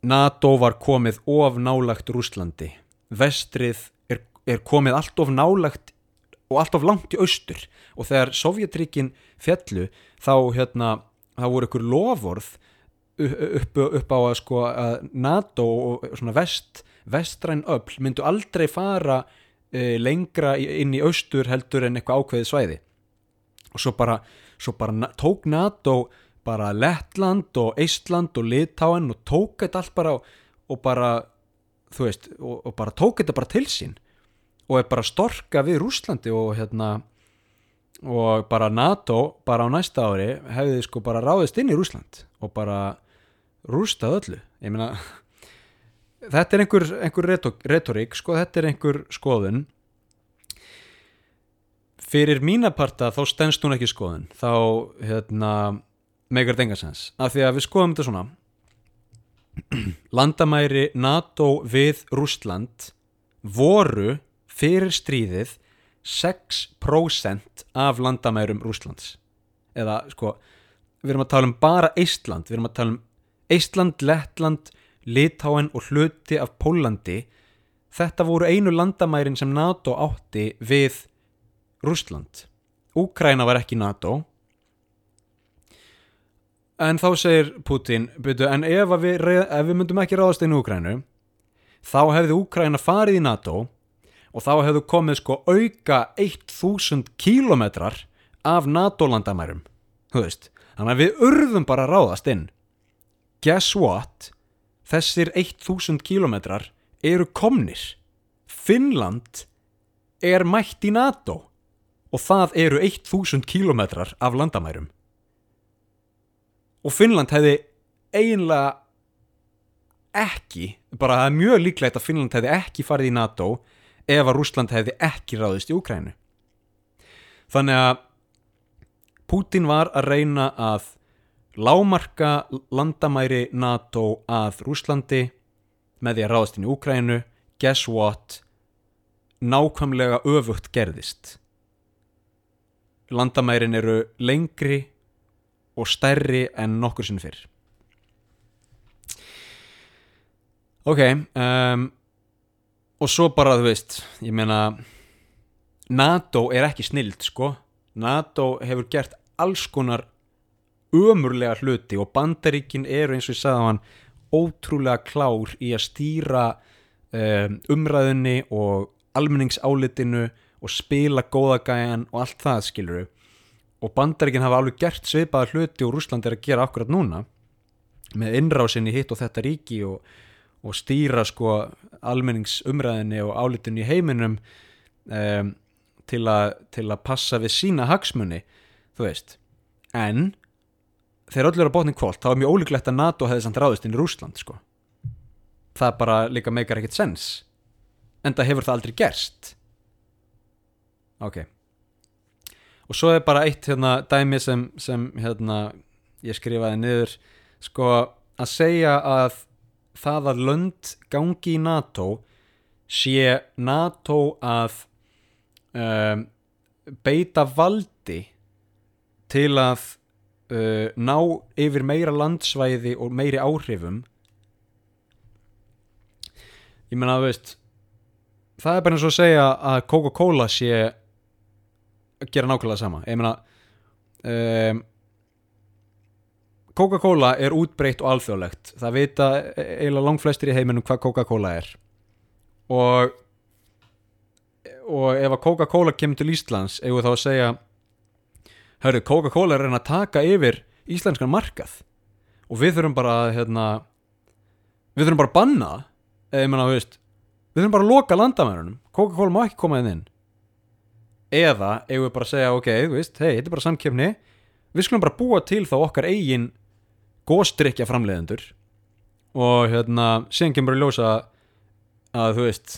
NATO var komið of nálagt Rúslandi vestrið er, er komið allt of nálagt og allt of langt í austur. Og þegar Sovjetríkin fjallu þá hérna þá voru ykkur lofvorð upp, upp á að sko að NATO og svona vest vestræn öll myndu aldrei fara e, lengra inn í austur heldur en eitthvað ákveðið svæði. Og svo bara, svo bara tók NATO bara Lettland og Eistland og Litáen og tók þetta allt bara og bara þú veist, og, og bara tók þetta bara til sín og er bara storka við Rúslandi og hérna og bara NATO bara á næsta ári hefði sko bara ráðist inn í Rúsland og bara rústað öllu. Ég meina þetta er einhver, einhver retorík sko, þetta er einhver skoðun. Fyrir mínaparta þá stennst hún ekki skoðun. Þá hérna megar dengarsens af því að við skoðum þetta svona. Landamæri NATO við Rúsland voru fyrir stríðið 6% af landamærum Rúslands eða sko við erum að tala um bara Eistland við erum að tala um Eistland, Lettland, Litáen og hluti af Pólandi þetta voru einu landamærin sem NATO átti við Rúsland Úkræna var ekki NATO en þá segir Putin byrju, en ef við, ef við myndum ekki ráðast inn í Úkrænu þá hefði Úkræna farið í NATO og þá hefðu komið sko auka 1000 kílometrar af NATO landamærum þú veist, þannig að við urðum bara að ráðast inn. Guess what? Þessir 1000 kílometrar eru komnir. Finnland er mætt í NATO og það eru 1000 kílometrar af landamærum og Finnland hefði eiginlega ekki bara það er mjög líklegt að Finnland hefði ekki farið í NATO ef að Rúsland hefði ekki ráðist í Úkrænu þannig að Putin var að reyna að lámarka landamæri NATO að Rúslandi með því að ráðast inn í Úkrænu guess what? Nákvæmlega öfugt gerðist. Landamærin eru lengri og stærri en nokkur sinn fyrr. Ok um, og svo bara þú veist ég meina NATO er ekki snild sko. NATO hefur gert alls konar ömurlega hluti og bandaríkin eru eins og ég sagði á hann ótrúlega klár í að stýra um, umræðinni og almenningsálitinu og spila góðagæjan og allt það skiluru og bandaríkin hafa alveg gert svipaða hluti og Rúsland er að gera akkurat núna með innrásinni hitt og þetta ríki og, og stýra sko almenningsumræðinni og álitinu í heiminum um, til, a, til að passa við sína hagsmunni þú veist. En þegar öll eru að botni kvólt þá er mjög ólíklegt að NATO hefði samt ráðist inn í Rúsland sko. Það bara líka meikar ekkert sens en það hefur það aldrei gerst. Ok og svo er bara eitt hérna dæmi sem, sem hérna ég skrifaði niður. Sko að segja að það að lönd gangi í NATO sé NATO að um, beita valdi til að uh, ná yfir meira landsvæði og meiri áhrifum. Ég menna að veist það er bara eins og að segja að Coca-Cola sé gera nákvæmlega sama. Ég menna um, Coca-Cola er útbreytt og alþjóðlegt. Það vita eiginlega langt flestir í heiminum hvað Coca-Cola er. Og og ef að Coca-Cola kemur til Íslands eigum við þá að segja hörru, Coca-Cola er að reyna að taka yfir íslenskan markað. Og við þurfum bara hérna, við þurfum bara að banna eða ég menna, við þurfum bara að loka landamærunum. Coca-Cola má ekki koma inn inn eða eigum við bara að segja, ok, þú veist hei, þetta er bara samkefni við skulum bara búa til þá okkar eigin góstrykja framleiðendur og hérna, síðan kemur við ljósa að þú veist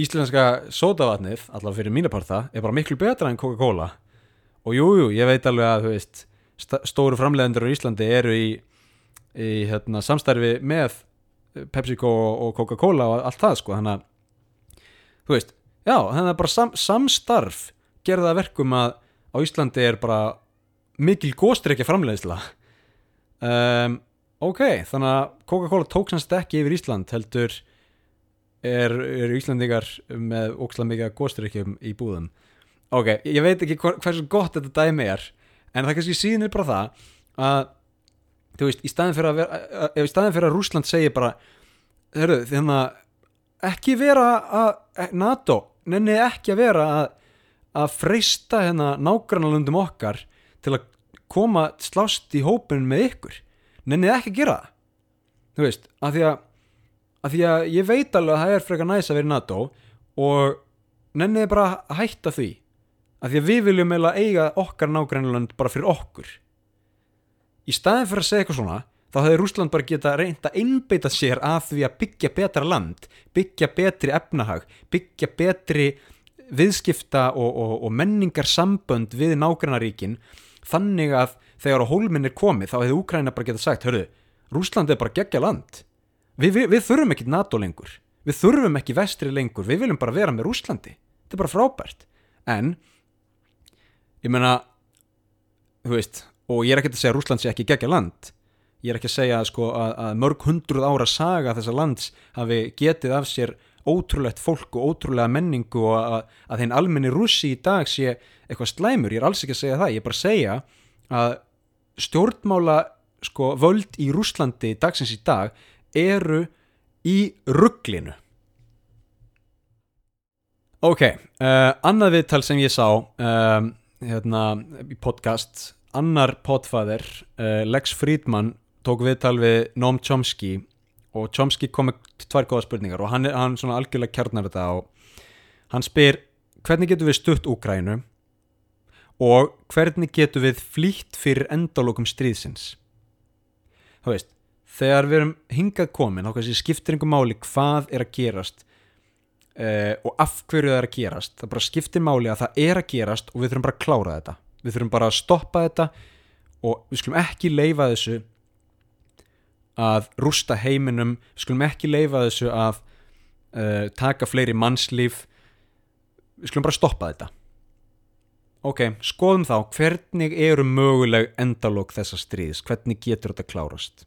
íslenska sótavatnið, allavega fyrir mínaparta er bara miklu betra en Coca-Cola. Og jújú, jú, ég veit alveg að þú veist stóru framleiðendur á Íslandi eru í, í hérna, samstarfi með PepsiCo og Coca-Cola og allt það sko, þannig að þú veist, já, þannig að bara sam, samstarf gerða verkum að á Íslandi er bara mikil góstrekja framleiðisla um, ok, þannig að Coca-Cola tók sannst ekki yfir Ísland heldur er, er Íslandingar með óksla mikið góðstrykkjum í búðum. Ok, ég veit ekki hversu gott þetta dæmi er en það kannski síðan er bara það að þú veist, í staðin fyrir að, vera, í staðin fyrir að Rúsland segir bara hörru, þannig að ekki vera að NATO, nenni ekki að vera að, að freysta hérna nágrannalundum okkar til að koma slást í hópin með ykkur. Nenni ekki að gera það. Þú veist, að því að að því að ég veit alveg að það er frekar næst að vera NATO og nenniði bara að hætta því. Að því að við viljum eiga okkar nágrænland bara fyrir okkur. Í staðin fyrir að segja eitthvað svona þá hefur Rúsland bara geta reynd að einbeita sér að því að byggja betra land byggja betri efnahag byggja betri viðskipta og, og, og menningar sambönd við nágrannaríkin þannig að þegar á hólminn er komið þá hefur Úkræna bara geta sagt hörru, Rúsland er bara gegja land. Við, við, við þurfum ekki NATO lengur. Við þurfum ekki vestri lengur. Við viljum bara vera með Rúslandi þetta er bara frábært. En ég menna þú veist, og ég er ekki að segja að Rúsland sé ekki gegja land. Ég er ekki að segja sko, að, að mörg hundruð ára saga þessa lands hafi getið af sér ótrúlegt fólk og ótrúlega menningu og að, að þeim almenni rússi í dag sé eitthvað slæmur, ég er alls ekki að segja það. Ég er bara að segja að stjórnmála sko, völd í Rúslandi dagsins í dag eru í rugglinu ok, uh, annað viðtal sem ég sá um, hérna í podcast annar potfæðir uh, Lex Friedman tók viðtal við Noam Chomsky og Chomsky kom með tvær góða spurningar og hann, hann svona algjörlega kjarnar þetta og hann spyr hvernig getur við stutt Úgrænu og hvernig getur við flýtt fyrir endalókum stríðsins? Þú veist þegar við erum hingað komin þá skiptir einhver máli hvað er að gerast uh, og af hverju það er að gerast. Það bara skiptir máli að það er að gerast og við þurfum bara að klára þetta. Við þurfum bara að stoppa þetta og við skulum ekki leifa þessu að rústa heiminum. Við skulum ekki leifa þessu að uh, taka fleiri mannslíf. Við skulum bara stoppa þetta. Ok, skoðum þá hvernig eru möguleg endalók þessa stríðs, hvernig getur þetta klárast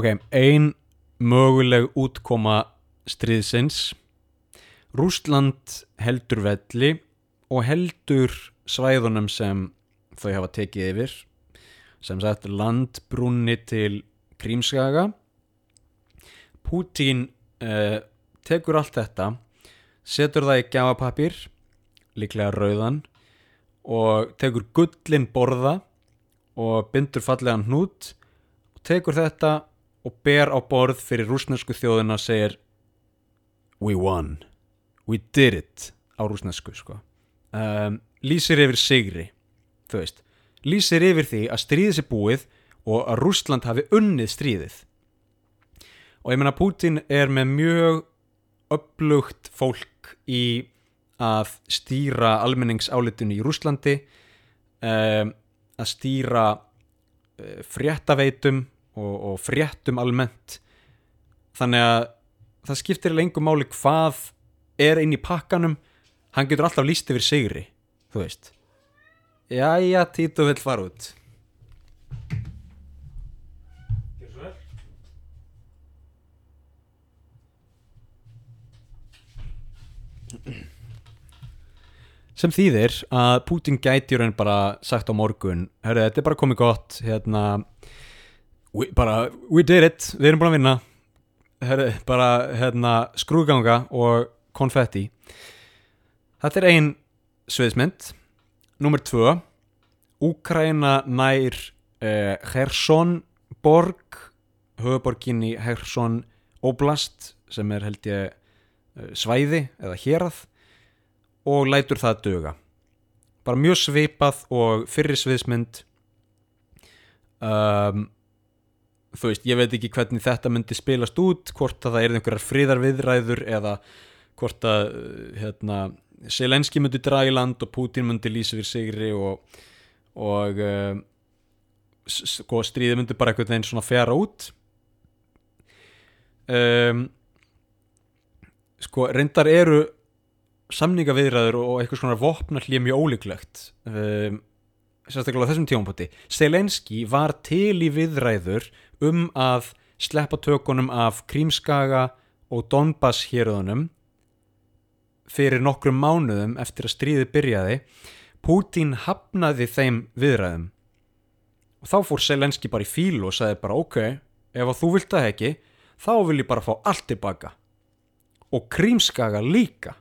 Ok, ein möguleg útkoma stríðsins. Rústland heldur velli og heldur svæðunum sem þau hafa tekið yfir. Sem sagt landbrúnni til Krímskaga. Pútín eh, tekur allt þetta setur það í gjafapapir líklega rauðan og tekur gullin borða og bindur fallegan hnút og tekur þetta og ber á borð fyrir rúsnesku þjóðina segir We won. We did it á rúsnesku sko. um, lýsir yfir sigri þú veist. Lýsir yfir því að stríðið sé búið og að Rúsland hafi unnið stríðið. Og ég menna Putin er með mjög upplugt fólk í að stýra almenningsálitinu í Rúslandi um, að stýra uh, fréttaveitum og, og fréttum almennt. Þannig að það skiptir lengur máli hvað er inn í pakkanum hann getur alltaf líst yfir sigri þú veist. Jæja, Tito vill fara út. Sem þýðir að Putin gæti bara sagt á morgun herru, þetta er bara komið gott hérna we, bara, we did it, við erum búin að vinna. Herru, bara hérna skrúganga og konfetti. Þetta er ein sviðismynd nummer tvö. Úkraina nær eh, Kherson borg höfuborgin í Kherson Oblast sem er held ég eh, svæði eða hérað og lætur það döga bara mjög svipað og fyrir sviðsmynd. Um, þú veist, ég veit ekki hvernig þetta myndi spilast út hvort að það er einhverjar fríðarviðræður eða hvort að hérna, Selenski myndi draga í land og Putin myndi lýsa fyrir sigri og, og uh, sko stríði myndi bara einhvern veginn svona fjara út. Um, sko reyndar eru samningaviðræður og eitthvað svona vopna hlýja mjög ólíklegt um, sérstaklega á þessum tífampotti Selenski var til í viðræður um að sleppa tökunum af Krímskaga og Donbass héröðunum fyrir nokkrum mánuðum eftir að stríði byrjaði. Putin hafnaði þeim viðræðum. Og þá fór Selenski bara í fíl og sagði bara ok, ef að þú vilt það ekki þá vil ég bara fá allt tilbaka. Og Krímskaga líka.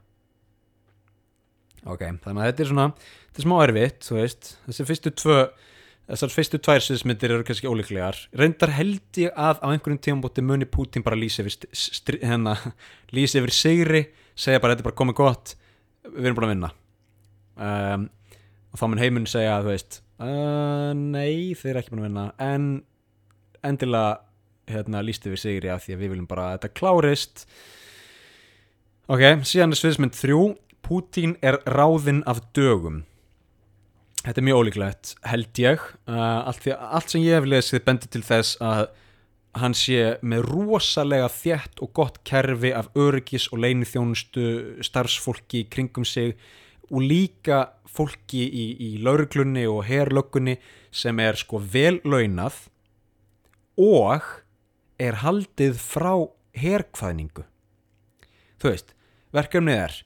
Ok, þannig að þetta er svona þetta er smá erfitt, þú veist. Þessi fyrstu tvö þessar fyrstu tvær sviðsmyndir eru kannski ólíklegar. Reyndar held ég að á einhverjum tíum bóti muni Putin bara lýsi yfir hérna, lýsi yfir sigri segja bara þetta er bara komið gott við erum búin að vinna. Um, og þá mun heiminn segja þú veist uh, nei þeir eru ekki búin að vinna. En endilega hérna, lýst yfir sigri af því að við viljum bara að þetta klárist. Ok, síðan er sviðsmynd þrjú. Putin er ráðinn af dögum Þetta er mjög ólíklegt, held ég. Uh, allt, því, allt sem ég hef lesið bendir til þess að hann sé með rosalega þjætt og gott kerfi af öryggis og leinithjónustu starfsfólki kringum sig og líka fólki í, í lauruglunni og herlöggunni sem er sko vel launað og er haldið frá herkvæðningu. Þú veist, verkefnið er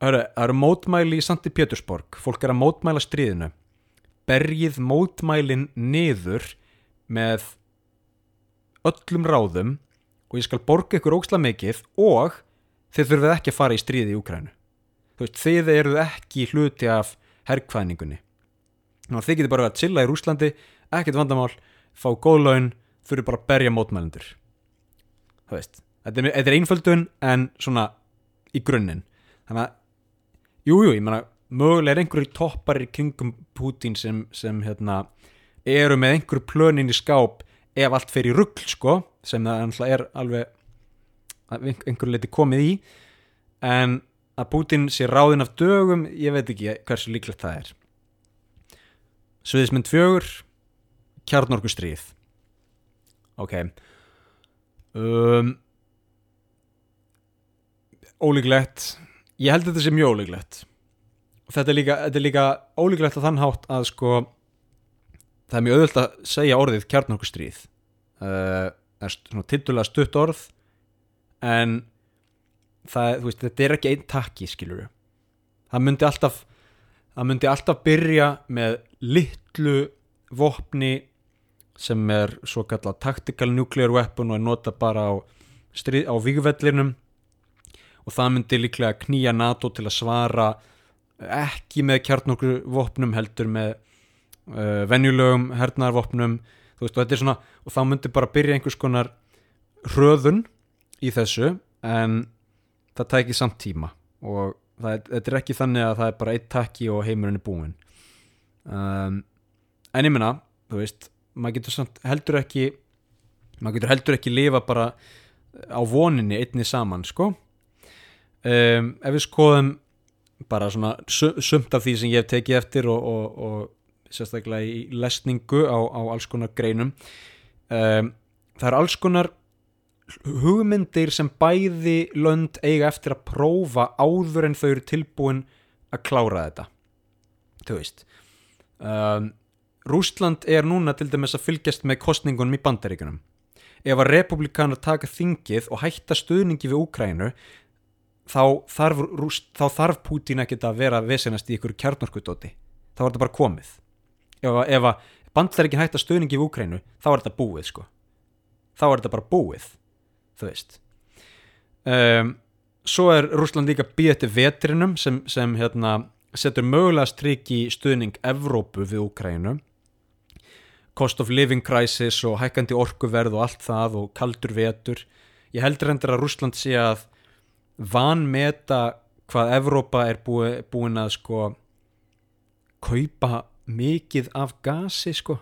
Það eru mótmæli í Sandi Pétursborg, fólk er að mótmæla stríðinu, bergið mótmælin niður með öllum ráðum og ég skal borga ykkur óksla mikið og þið þurfið ekki að fara í stríði í Úkrænu. Þú veist, þið eruð ekki hluti af herrkvæðningunni. Ná, þið getur bara að chilla í Rúslandi, ekkert vandamál, fá góð laun, þurfið bara að berja mótmælendur. Þú veist, þetta er einföldun en svona í grunninn. Þannig að Jújú, jú, ég menna, mögulega er einhverju toppar í kringum Putin sem, sem hérna, eru með einhverju plönin í skáp ef allt fer í rugl sko sem það er alveg einhverju leiti komið í. En að Putin sé ráðin af dögum ég veit ekki hversu líklegt það er. Sviðismynd fjögur kjarnorku stríð ok. Um, ólíklegt ég held að þetta sé mjög ólíklegt. Þetta er líka, þetta er líka ólíklegt að þann hátt að sko það er mjög auðvöld að segja orðið kjarnorku stríð uh, það er svona tittulega stutt orð en það, veist, þetta er ekki einn takki skilur það myndi alltaf það myndi alltaf byrja með litlu vopni sem er svo kallað tactical nuclear weapon og er nota bara á, á vígvellinum og það myndi líklega knýja NATO til að svara ekki með kjarnokkur vopnum heldur með uh, venjulegum hernarvopnum veist og er svona og þá myndi bara byrja einhvers konar hröðun í þessu en það tækir samt tíma. Og það, þetta er ekki þannig að það er bara eitt takki og heimurinn er búin um, en ég menna þú veist, maður getur heldur ekki maður getur heldur ekki lifa bara á voninni einni saman sko um, ef við skoðum bara svona sumt af því sem ég hef tekið eftir og, og, og sérstaklega í lesningu á, á alls konar greinum um, það er alls konar hugmyndir sem bæði lönd eiga eftir að prófa áður en þau eru tilbúin að klára þetta. Þú veist um, Rústland er núna til dæmis að fylgjast með kostningunum í bandaríkunum ef að republikanar taka þingið og hætta stuðningi við Úkrænu þá þarf, þarf Pútín ekkert að vera vesenast í ykkur kjarnorkudóti. Þá er þetta bara komið. Ef, ef að bandaríkin hætta stuðningi við Úkrænu þá er þetta búið sko. Þá er þetta bara búið þú veist. Um, svo er Rúsland líka býðið vetrinum sem, sem hérna, setur mögulega stryk í stuðning Evrópu við Úkrænu cost of living crisis og hækkandi orkuverð og allt það og kaldur vetur. Ég heldur endur að Rúsland sé að vanmeta hvað Evrópa er búi, búin að sko kaupa mikið af gasi sko.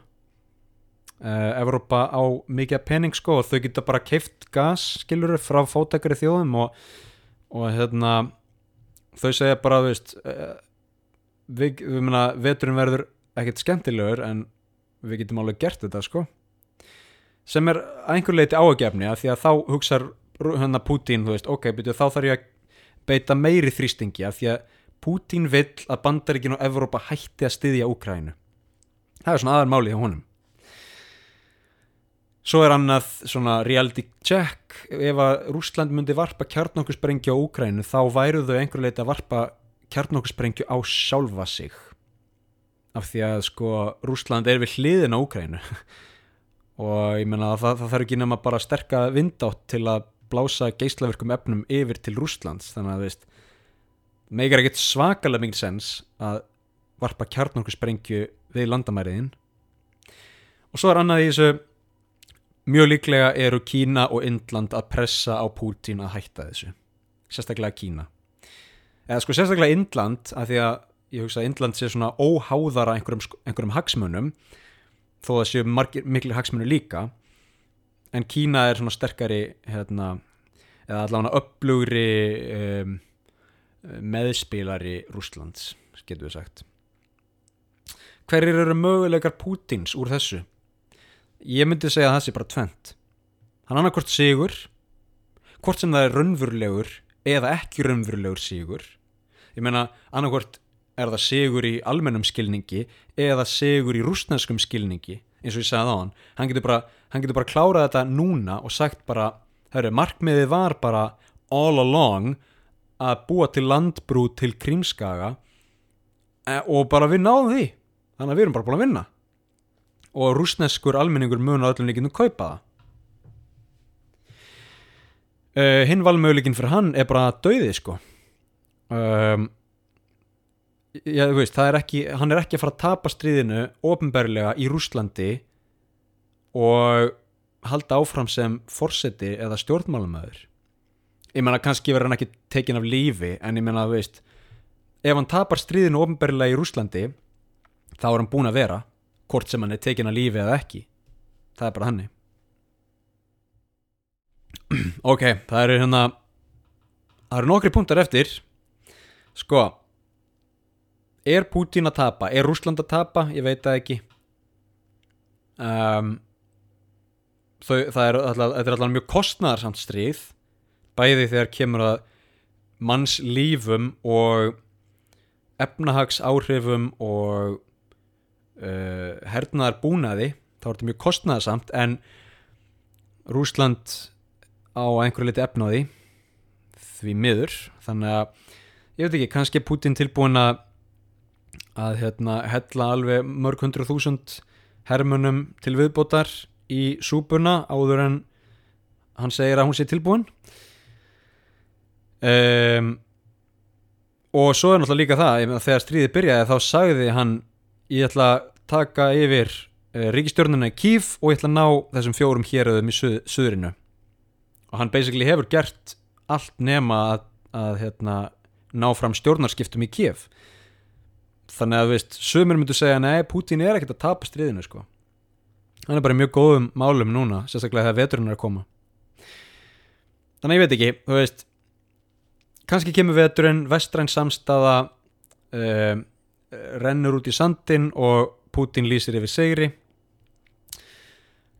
Uh, Evrópa á mikið pening sko og þau geta bara keift gas skilur frá fótækari þjóðum og, og hérna þau segja bara veist, uh, við, við menna veturinn verður ekkert skemmtilegur en við getum alveg gert þetta sko. Sem er einhver leiti ágefni að því að þá hugsa hérna Pútín þú veist ok, byrju, þá þarf ég að beita meiri þrýstingi að því að Pútín vill að bandaríkin og Evrópa hætti að styðja Úkrænu það er svona aðar máli hjá honum. Svo er annað svona reality check. Ef að Rúsland myndi varpa kjarnokkursprengju á Úkrænu þá væru þau einhver leiti að varpa kjarnokkursprengju á sjálfa sig. Af því að sko Rúsland er við hliðin á Úkrænu og ég menna að það, það þarf ekki nema bara sterka vindátt til að blása geislaverkum efnum yfir til Rúslands þannig að veist meikar ekkert svakalega mingið sens að varpa kjarnokkursprengju við landamæriðin. Og svo er annað í þessu. Mjög líklega eru Kína og Indland að pressa á Pútín að hætta þessu. Sérstaklega Kína. Eða sko sérstaklega Indland að því að ég hugsa að Indland sé svona óháðara einhverjum, einhverjum hagsmunum þó að séu miklu hagsmunum líka en Kína er svona sterkari hérna, eða allavega upplugri um, meðspilari Rúslands getur við sagt. Hverjir eru möguleikar Pútins úr þessu? Ég myndi segja að það sé bara tvent hann annarkvort sigur hvort sem það er raunverulegur eða ekki raunverulegur sigur. Ég meina annarkvort er það sigur í almennum skilningi eða sigur í rúsneskum skilningi eins og ég sagði á hann hann getur bara, hann getur bara klárað þetta núna og sagt bara, hörru, markmiðið var bara all along að búa til landbrú til krímskaga e, og bara við náðum því. Þannig að við erum bara búin að vinna. Og rúsneskur almenningur mun á öllum líkinu kaupa það. Uh, hinn valmöguleikin fyrir hann er bara döiði sko. Um, já, veist, er ekki, hann er ekki að fara að tapa stríðinu ofinberlega í Rúslandi og halda áfram sem forseti eða stjórnmálumöður ég menna kannski verður hann ekki tekin af lífi en ég menna að veist ef hann tapar stríðinu ofnbærilega í Rúslandi þá er hann búin að vera hvort sem hann er tekin að lífi eða ekki. Það er bara hannig ok, það eru hérna það eru nokkri punktar eftir. Sko er Putin að tapa, er Rúsland að tapa? Ég veit það ekki. Um, þau, það er alltaf, mjög kostnæðarsamt stríð bæði þegar kemur að manns lífum og efnahags áhrifum og uh, hernaðar búnaði þá er þetta mjög kostnæðarsamt en Rúsland á einhverju liti efnaði því miður. Þannig að ég veit ekki, kannski er Putin tilbúin að að hérna hella alveg mörg hundru þúsund hermunum til viðbótar í súpuna áður en hann segir að hún sé tilbúin. Um, og svo er náttúrulega líka það þegar stríðið byrjaði þá sagði hann ég ætla að taka yfir uh, ríkistjórnuna í Kíf og ég ætla að ná þessum fjórum héröðum í suð, suðrinu og hann basically hefur gert allt nema að, að hérna, ná fram stjórnarskiptum í Kíf þannig að veist, sömur myndu segja nei, Putin er ekkert að tapa stríðinu sko. Hann er bara mjög góðum málum núna sérstaklega þegar veturinn er að koma. Þannig ég veit ekki þú veist kannski kemur veturinn, vestræn samstaða uh, rennur út í sandin og Putin lýsir yfir segri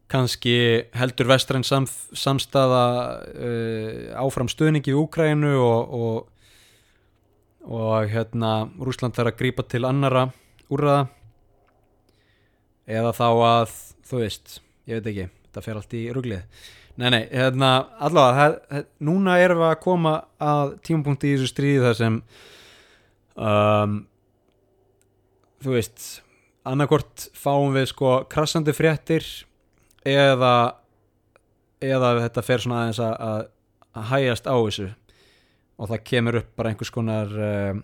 kannski heldur vestræn sam, samstaða uh, áfram stöðningi í Úkrænu og, og og hérna Rúsland þarf að grípa til annara úrraða eða þá að þú veist, ég veit ekki þetta fer allt í ruglið. Nei, nei, hérna, allavega það, það, núna erum við að koma að tímapunkti í þessu stríði þar sem um, þú veist annarkort fáum við sko krassandi fréttir eða eða þetta fer svona aðeins að, að hægast á þessu. Og það kemur upp bara einhvers konar uh,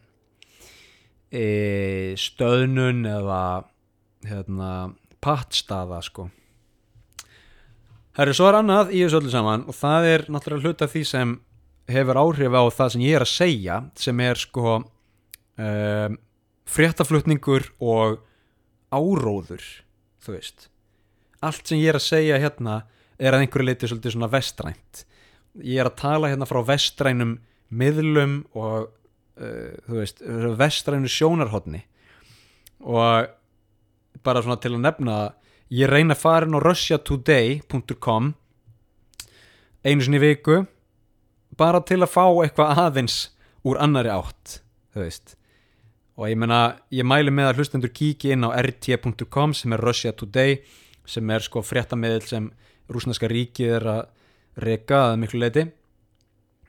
e, stöðnun eða hérna, pattstaða sko. Herri, svo er annað í þessu öllu saman og það er náttúrulega hluta því sem hefur áhrif á það sem ég er að segja sem er sko um, fréttaflutningur og áróður þú veist. Allt sem ég er að segja hérna er að einhverju leiti svolítið svona vestrænt. Ég er að tala hérna frá vestrænum miðlum og uh, þú veist, vestrænu sjónarhóttni og bara svona til að nefna ég reyna að fara inn á russiatoday.com einu sinni viku bara til að fá eitthvað aðeins úr annari átt þú veist. Og ég menna, ég mæli með að hlustendur kíki inn á rt.com sem er Russia Today sem er sko fréttamiðil sem rúsneska ríkið er að reka að miklu leiti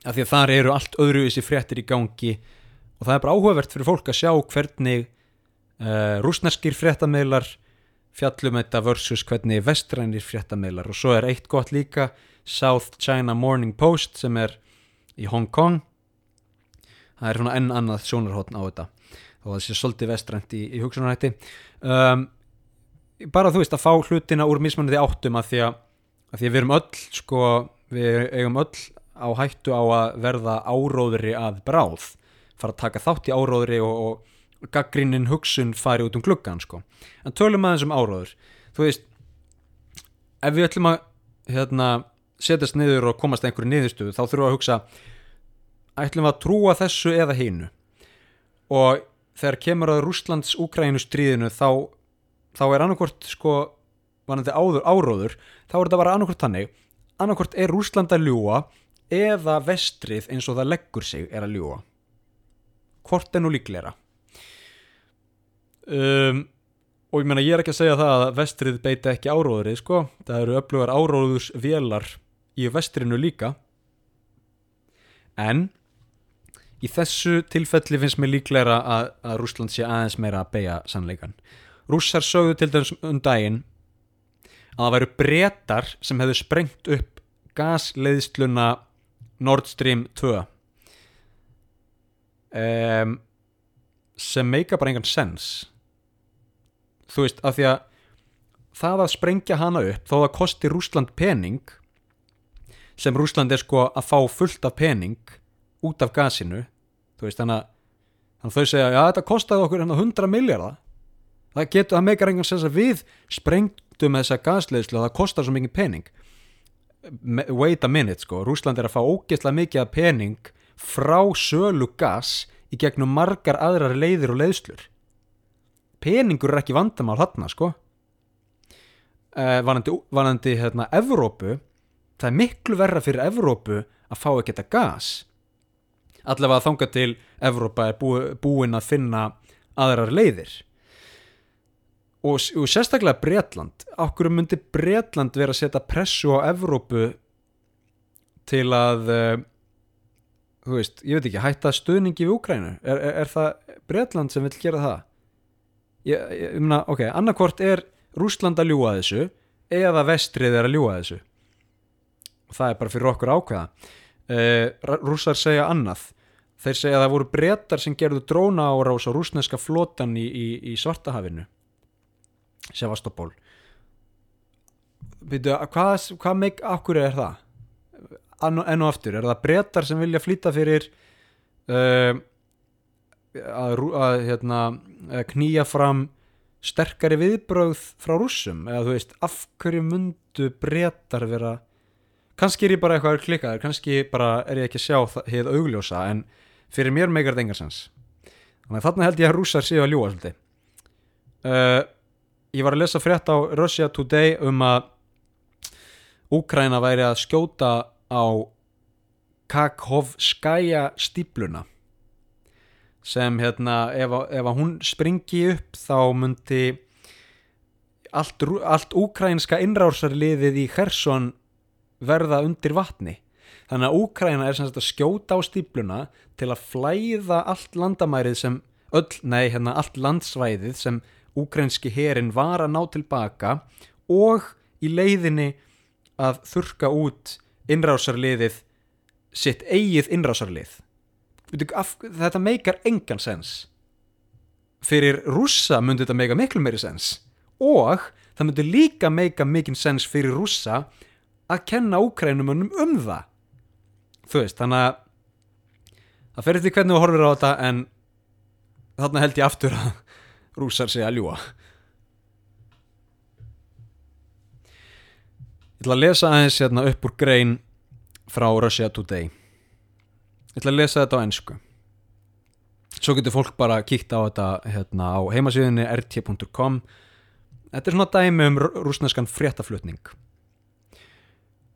af því að þar eru allt öðruvísi fréttir í gangi og það er bara áhugavert fyrir fólk að sjá hvernig uh, rúsneskir fréttameðlar fjallum þetta versus hvernig vestrænir fréttameðlar og svo er eitt gott líka South China Morning Post sem er í Hong Kong. Það er svona enn annað sjónarhóttn á þetta og það sé svolítið vestrænt í, í hugsunarhætti. Um, bara þú veist að fá hlutina úr mismunandi áttum að því að, að því að við erum öll sko, við eigum öll á hættu á að verða áróðri að bráð fara að taka þátt í áróðri og, og gaggrínin hugsun fari út um gluggan sko. en tölum aðeins um áróður. Þú veist ef við ætlum að hérna, setjast niður og komast einhverju niðurstuðu þá þurfum við að hugsa ætlum við að trúa þessu eða hínu og þegar kemur að Rúslands Úkrænu stríðinu þá, þá er annarkort sko vanandi áður áróður þá er þetta bara annarkort tannig annarkort er Rúsland að ljúa eða vestrið eins og það leggur sig er að ljúa hvort er nú líklera um, og ég menna ég er ekki að segja það að vestrið beita ekki áróðrið sko. Það eru öflugar áróðurs vélar í vestrinu líka. En í þessu tilfelli finnst mér líklera að, að Rúsland sé aðeins meira að beja sannleikan Rússar sögðu til dæmis um daginn að það væru brettar sem hefðu sprengt upp gasleiðsluna Nord Stream 2 um, sem meika bara engan sens þú veist, af því að það að sprengja hana upp þó það kosti Rúsland pening sem Rúsland er sko að fá fullt af pening út af gasinu þú veist, þannig að að þau segja, já þetta kostaði okkur hérna 100 miljardar það getur, það meikar engan sens að við sprengtum þessa gasleðslu og það kostar svo mikið pening. Wait a minute sko, Rúsland er að fá ógeðslega mikið pening frá sölu gas í gegnum margar aðrar leiðir og leiðslur peningur er ekki vandamál þarna sko. Uh, vanandi, vanandi hérna Evrópu það er miklu verra fyrir Evrópu að fá ekki þetta gas. Allavega þanga til Evrópa er búi, búin að finna aðrar leiðir. Og, og sérstaklega Bretland. Okkur myndi Bretland vera að setja pressu á Evrópu til að uh, þú veist, ég veit ekki, hætta stuðningi við Úkrænu, er, er, er það Bretland sem vil gera það ég, ég, meina, ok, annarkvort er Rússland að ljúga þessu eða vestrið er að ljúga þessu. Og það er bara fyrir okkur ákveða. Uh, rússar segja annað. Þeir segja að það voru brettar sem gerðu dróna árás á rúsneska flotan í, í, í Svartahafinu Sevastopol. Býtu, hvað, hvað meik, akkur er það? Enn og, aftur, er það brettar sem vilja flýta fyrir uh, að, að hérna, knýja fram sterkari viðbrögð frá rússum? Eða þú veist, af hverju mundu brettar vera kannski er ég bara eitthvað klikkaður, kannski bara er ég ekki að sjá heið augljósa en fyrir mér meikar þetta engarsens þannig að þarna held ég að rússar séu að ljúa svolítið. Uh, ég var að lesa frétt á Russia Today um að Úkraina væri að skjóta á Kakhovskaya stípluna sem hérna ef, ef hún springi upp þá myndi allt, allt úkrænska innrásarliðið í Kherson verða undir vatni. Þannig að Úkraina er sem sagt að skjóta á stípluna til að flæða allt landamærið sem öll, nei, hérna allt landsvæðið sem úkrænski herin var að ná tilbaka og í leiðinni að þurka út innrásarliðið sitt eigið innrásarlið þetta meikar engan sens. Fyrir rússa myndi þetta meika miklu meiri sens. Og það myndi líka meika mikinn sens fyrir rússa að kenna úkrænumönnum um það. Þú veist, þannig að það fer eftir hvernig þú horfir á þetta en þarna held ég aftur að rússar segja að ljúa Ég ætla að lesa aðeins hérna upp úr grein frá Russia Today Ég ætla að lesa þetta á ennsku Svo getur fólk bara kíkt á þetta hérna á heimasíðunni rt.com Þetta er svona dæmi um rúsneskan fréttaflutning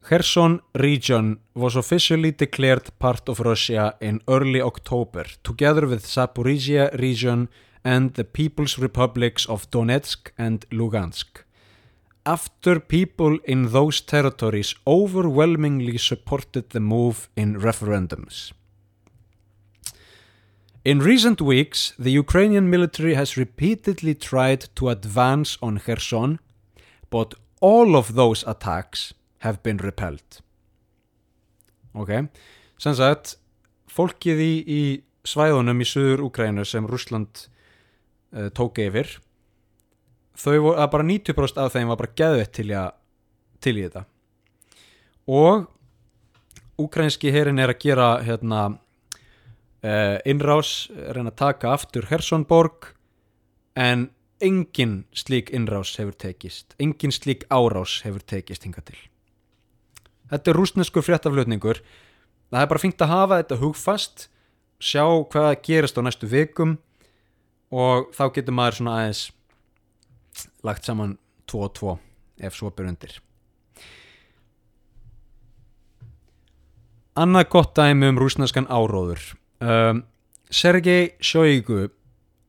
Kherson region was officially declared part of Russia in early October, together with Zaporizhia region and the People's Republics of Donetsk and Lugansk. After people in those territories overwhelmingly supported the move in referendums. In recent weeks, the Ukrainian military has repeatedly tried to advance on Kherson, but all of those attacks have been repelled. Ok, sem sagt, fólkið í, í svæðunum í söður Úkrænu sem Rússland uh, tók yfir, þau að bara 90% af þeim var bara geðvett til, til í þetta. Og úkrænski herin er að gera hérna uh, innrás, reyna að taka aftur Hersonborg en engin slík innrás hefur tekist. Engin slík árás hefur tekist hinga til. Þetta er rústneskur fréttaflutningur. Það er bara fínt að hafa þetta hugfast sjá hvað gerist á næstu vikum og þá getur maður svona aðeins lagt saman 2 og 2 ef svo ber undir. Annað gott dæmi um rúsneskan áróður um, Sergei Shoigu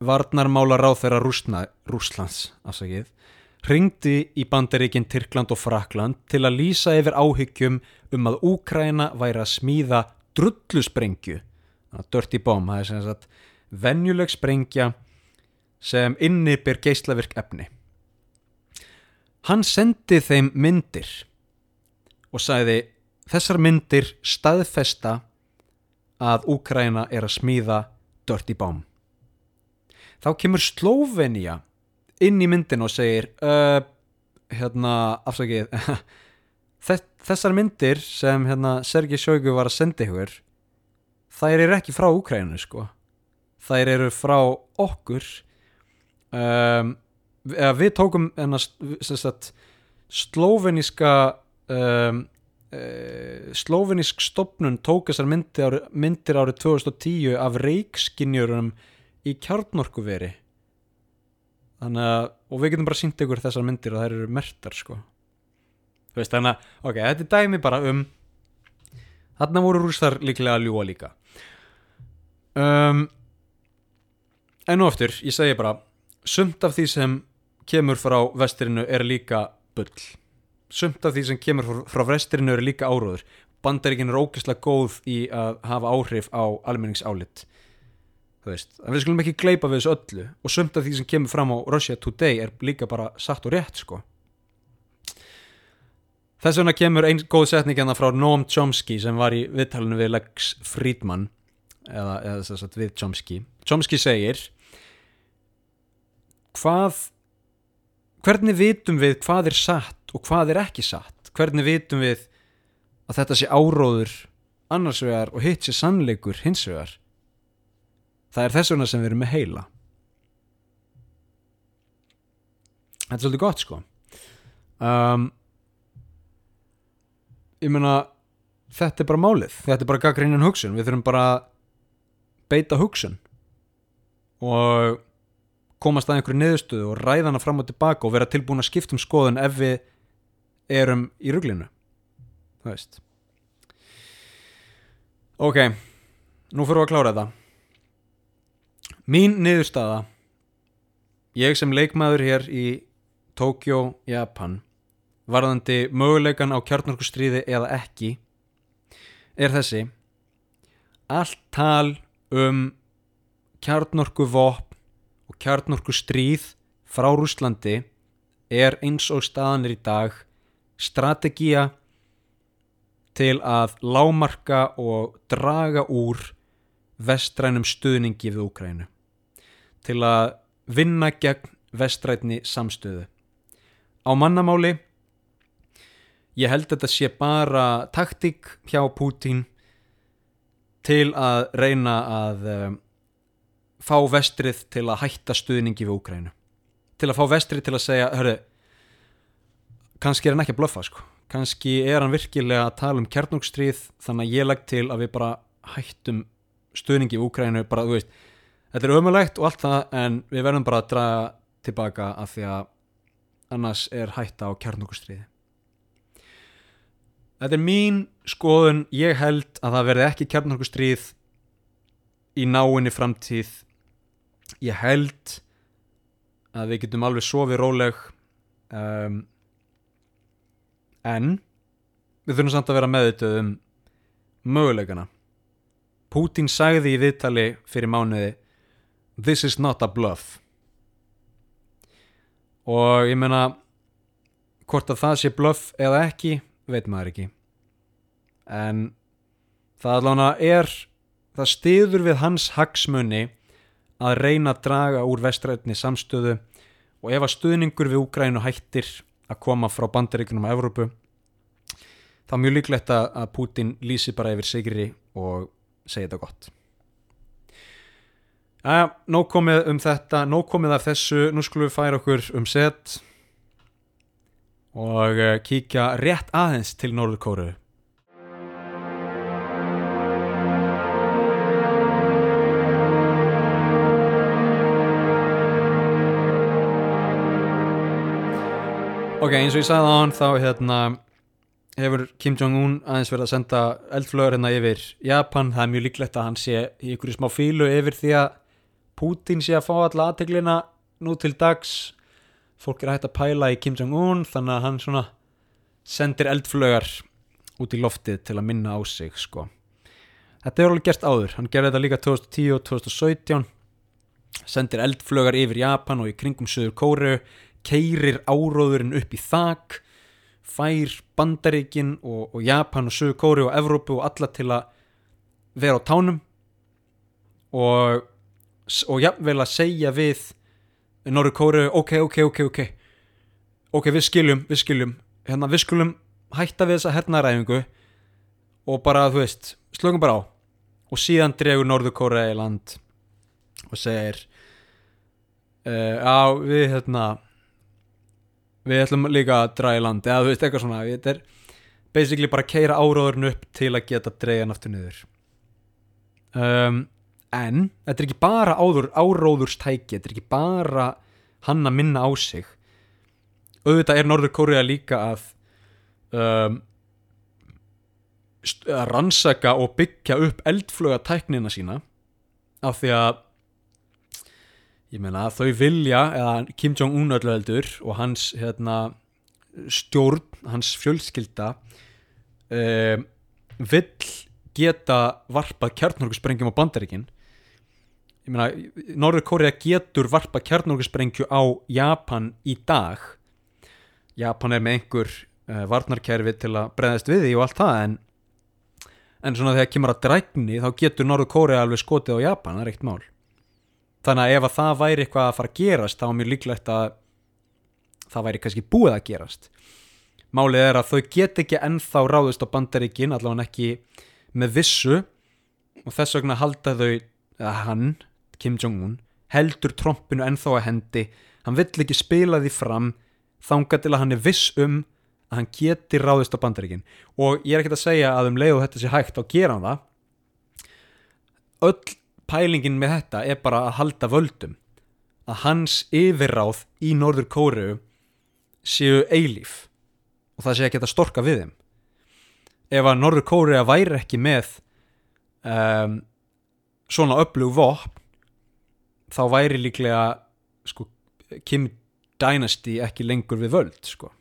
varnarmála ráþeira Rúsna, Rúslands afsakið, ringdi í bandaríkin Tyrkland og Frakland til að lýsa yfir áhyggjum um að Úkræna væri að smíða drullusprengju. Dirty bomb, það er sem sagt venjuleg sprengja sem innibir geislavirk efni. Hann sendi þeim myndir og sagði þessar myndir staðfesta að Úkræna er að smíða dirty bomb. Þá kemur Slovenia inn í myndin og segir uh, hérna afsakið þess- þessar myndir sem hérna Sergei Sjógu var að senda ykkur þær eru ekki frá Úkrænu sko. Þær eru frá okkur. Um, við tókum slóveníska um, uh, slóvenísk stopnun tók þessar myndir árið, myndir árið 2010 af reikskinjurum í kjarnorkuveri. Þannig að og við getum bara sínt ykkur þessar myndir og þær eru mertar sko. Veist, þannig að, ok, þetta er dæmi bara um þarna voru rústar líklega að ljúa líka. Um, en og aftur ég segi bara, sumt af því sem kemur frá vestirinu er líka bull sumt af því sem kemur frá vestirinu er líka áróður. Bandaríkin er ógeðslega góð í að hafa áhrif á almenningsálit. Þú veist, en við skulum ekki gleipa við þessu öllu. Og sumt af því sem kemur fram á Russia Today er líka bara satt og rétt sko. Þess vegna kemur einn góð setning hérna frá Noam Chomsky sem var í viðtalinu við Lex Friedman eða, eða þess að við Chomsky. Chomsky segir hvað hvernig vitum við hvað er satt og hvað er ekki satt? Hvernig vitum við að þetta sé áróður annars vegar og hitt sé sannleikur hins vegar? Það er þess vegna sem við erum með heila. Þetta er svolítið gott sko. Um ég meina þetta er bara málið, þetta er bara gaggrínin hugsun, við þurfum bara beita hugsun og komast að einhverju niðurstöðu og ræða hana fram og tilbaka og vera tilbúin að skipta um skoðun ef við erum í rugglinu það veist. Ok nú fyrir við að klára þetta. Mín niðurstaða ég sem leikmaður hér í Tókjó, Japan varðandi möguleikan á kjarnorkustríði eða ekki er þessi. Allt tal um kjarnorkuvopn og kjarnorkustríð frá Rúslandi er eins og staðanir í dag strategía til að lámarka og draga úr vestrænum stuðningi við Úkrænu til að vinna gegn vestrætni samstöðu. Á mannamáli ég held að þetta sé bara taktík hjá Pútín til að reyna að um, fá vestrið til að hætta stuðningi við Úkrænu til að fá vestrið til að segja hörru, kannski er hann ekki að blöffa sko. kannski er hann virkilega að tala um kjarnúkstríð þannig að ég legg til að við bara hættum stuðningi við Úkrænu bara, þú veist, þetta er ömulegt og allt það en við verðum bara að draga tilbaka af því að annars er hætta á kjarnúkustríði Þetta er mín skoðun, ég held að það verði ekki kjarnarkustríð í náinni framtíð. Ég held að við getum alveg sofið róleg um, en við þurfum samt að vera meðutöð um möguleikana. Putin sagði í viðtali fyrir mánuði This is not a bluff og ég menna hvort að það sé bluff eða ekki veit maður ekki en það allavega er það stiður við hans hagsmunni að reyna að draga úr vestrætni samstöðu og ef að stuðningur við Úgrænu hættir að koma frá bandaríkunum á Evrópu þá er mjög líklegt að Putin lýsi bara yfir sigri og segja þetta gott. Æja, nóg komið um þetta, nóg komið af þessu, nú skulum við færa okkur um set og eh, kíkja rétt aðeins til Norðurkóru Ok, eins og ég sagði á hann þá hérna, hefur Kim Jong-un aðeins verið að senda eldflögur hérna yfir Japan, það er mjög líklegt að hann sé í ykkur smá fílu yfir því að Putin sé að fá alla aðteglina nú til dags. Fólk er hægt að pæla í Kim Jong-un þannig að hann svona sendir eldflögar út í loftið til að minna á sig sko. Þetta er alveg gert áður, hann gerði þetta líka 2010 og 2017 sendir eldflögar yfir Japan og í kringum söður Kóru keirir áróðurinn upp í þak fær Bandaríkin og, og Japan og söður Kóru og Evrópu og alla til að vera á tánum og, og jafnvel að segja við Norður Kóru, ok, ok, ok, ok ok, við skiljum, við skiljum. Hérna, við skulum hætta við þessa hernaræfingu og bara, þú veist slöngum bara á. Og síðan dregur Norður Kóru í land og segir uh, já við hérna við ætlum líka að draga í land eða þú veist eitthvað svona. Þetta er basically bara að keira áróðurinn upp til að geta dreigjan aftur niður. Um, en þetta er ekki bara áður, áróðurstæki þetta er ekki bara hann að minna á sig. Auðvitað er Norður Kórea líka að um, að rannsaka og byggja upp eldfluga tæknina sína af því að ég meina þau vilja eða Kim Jong-un öllu heldur og hans hérna, stjórn, hans fjölskylda um, vill geta varpað kjarnorkusprengjum á bandaríkin. Ég meina Norður Kórea getur varpað kjarnorkusprengju á Japan í dag. Japan er með einhver uh, varnarkerfi til að breðast við því og allt það en, en svona þegar kemur að drækni þá getur Norður Kórea alveg skotið á Japan, það er eitt mál þannig að ef að það væri eitthvað að fara að gerast þá er mjög líklegt að það væri kannski búið að gerast. Málið er að þau get ekki ennþá ráðist á bandaríkin allavega ekki með vissu og þess vegna halda þau eða hann, Kim Jong-un heldur trompinu ennþá að hendi. Hann vill ekki spila því fram þangað til að hann er viss um að hann geti ráðist á bandaríkin. Og ég er ekkert að segja að um leið og þetta sé hægt þá gera hann það. Öll pælingin með þetta er bara að halda völdum. Að hans yfirráð í Norður Kóreu séu eilíf og það sé ekki að storka við þeim. Ef að Norður Kórea væri ekki með um, svona öflug vopn þá væri líklega sko, Kim Dynasty ekki lengur við völd sko.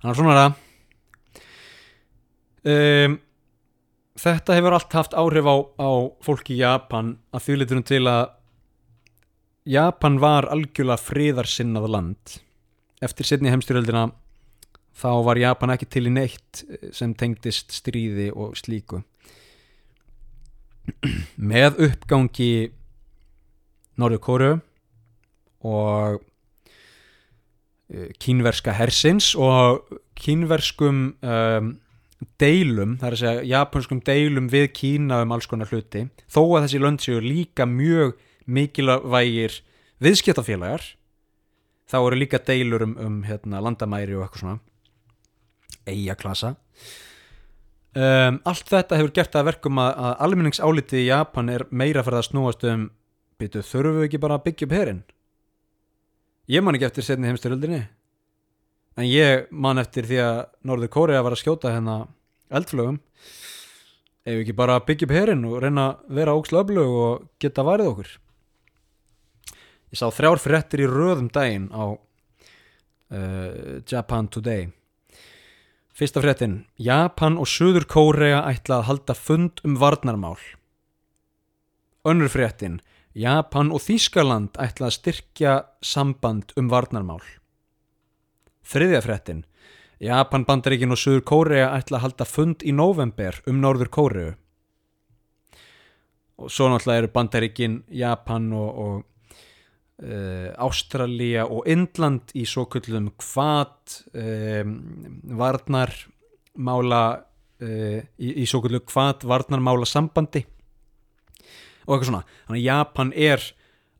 þannig að svona er það. Um, þetta hefur allt haft áhrif á, á fólki í Japan að þjóðliturum til að Japan var algjörlega friðarsinnað land. Eftir setni heimstyrjöldina þá var Japan ekki til í neitt sem tengdist stríði og slíku. Með uppgangi Norður Kóru og eh, kínverska hersins og kínverskum um, deilum, það er að segja japanskum deilum við Kína um alls konar hluti þó að þessi lönd séu líka mjög mikilvægir viðskiptafélagar þá eru líka deilur um, um hérna, landamæri og eitthvað svona eigaklasa um, allt þetta hefur gert að verkum að, að almenningsálitið í Japan er meira fyrir að snúast um býtu þurfum við ekki bara að byggja upp herin ég man ekki eftir setni heimstyröldinni en ég man eftir því að Norður Kórea var að skjóta hérna eldflögum ef við ekki bara byggja upp herin og reyna að vera ókslu öflug og geta varið okkur? Ég sá þrjár fréttir í röðum daginn á uh, Japan Today. Fyrsta fréttin. Japan og Suður Kórea ætla að halda fund um varnarmál. Önnur fréttin. Japan og Þýskaland ætla að styrkja samband um varnarmál þriðja fréttin. Japan, Bandaríkin og Suður Kórea ætla að halda fund í november um Norður Kóreu. Og svo náttúrulega eru Bandaríkin, Japan og, og uh, Ástralía og Indland í svo kullum kvat um, varnarmála uh, í, í svo kullum kvat varnarmála sambandi og eitthvað svona. Þannig að Japan er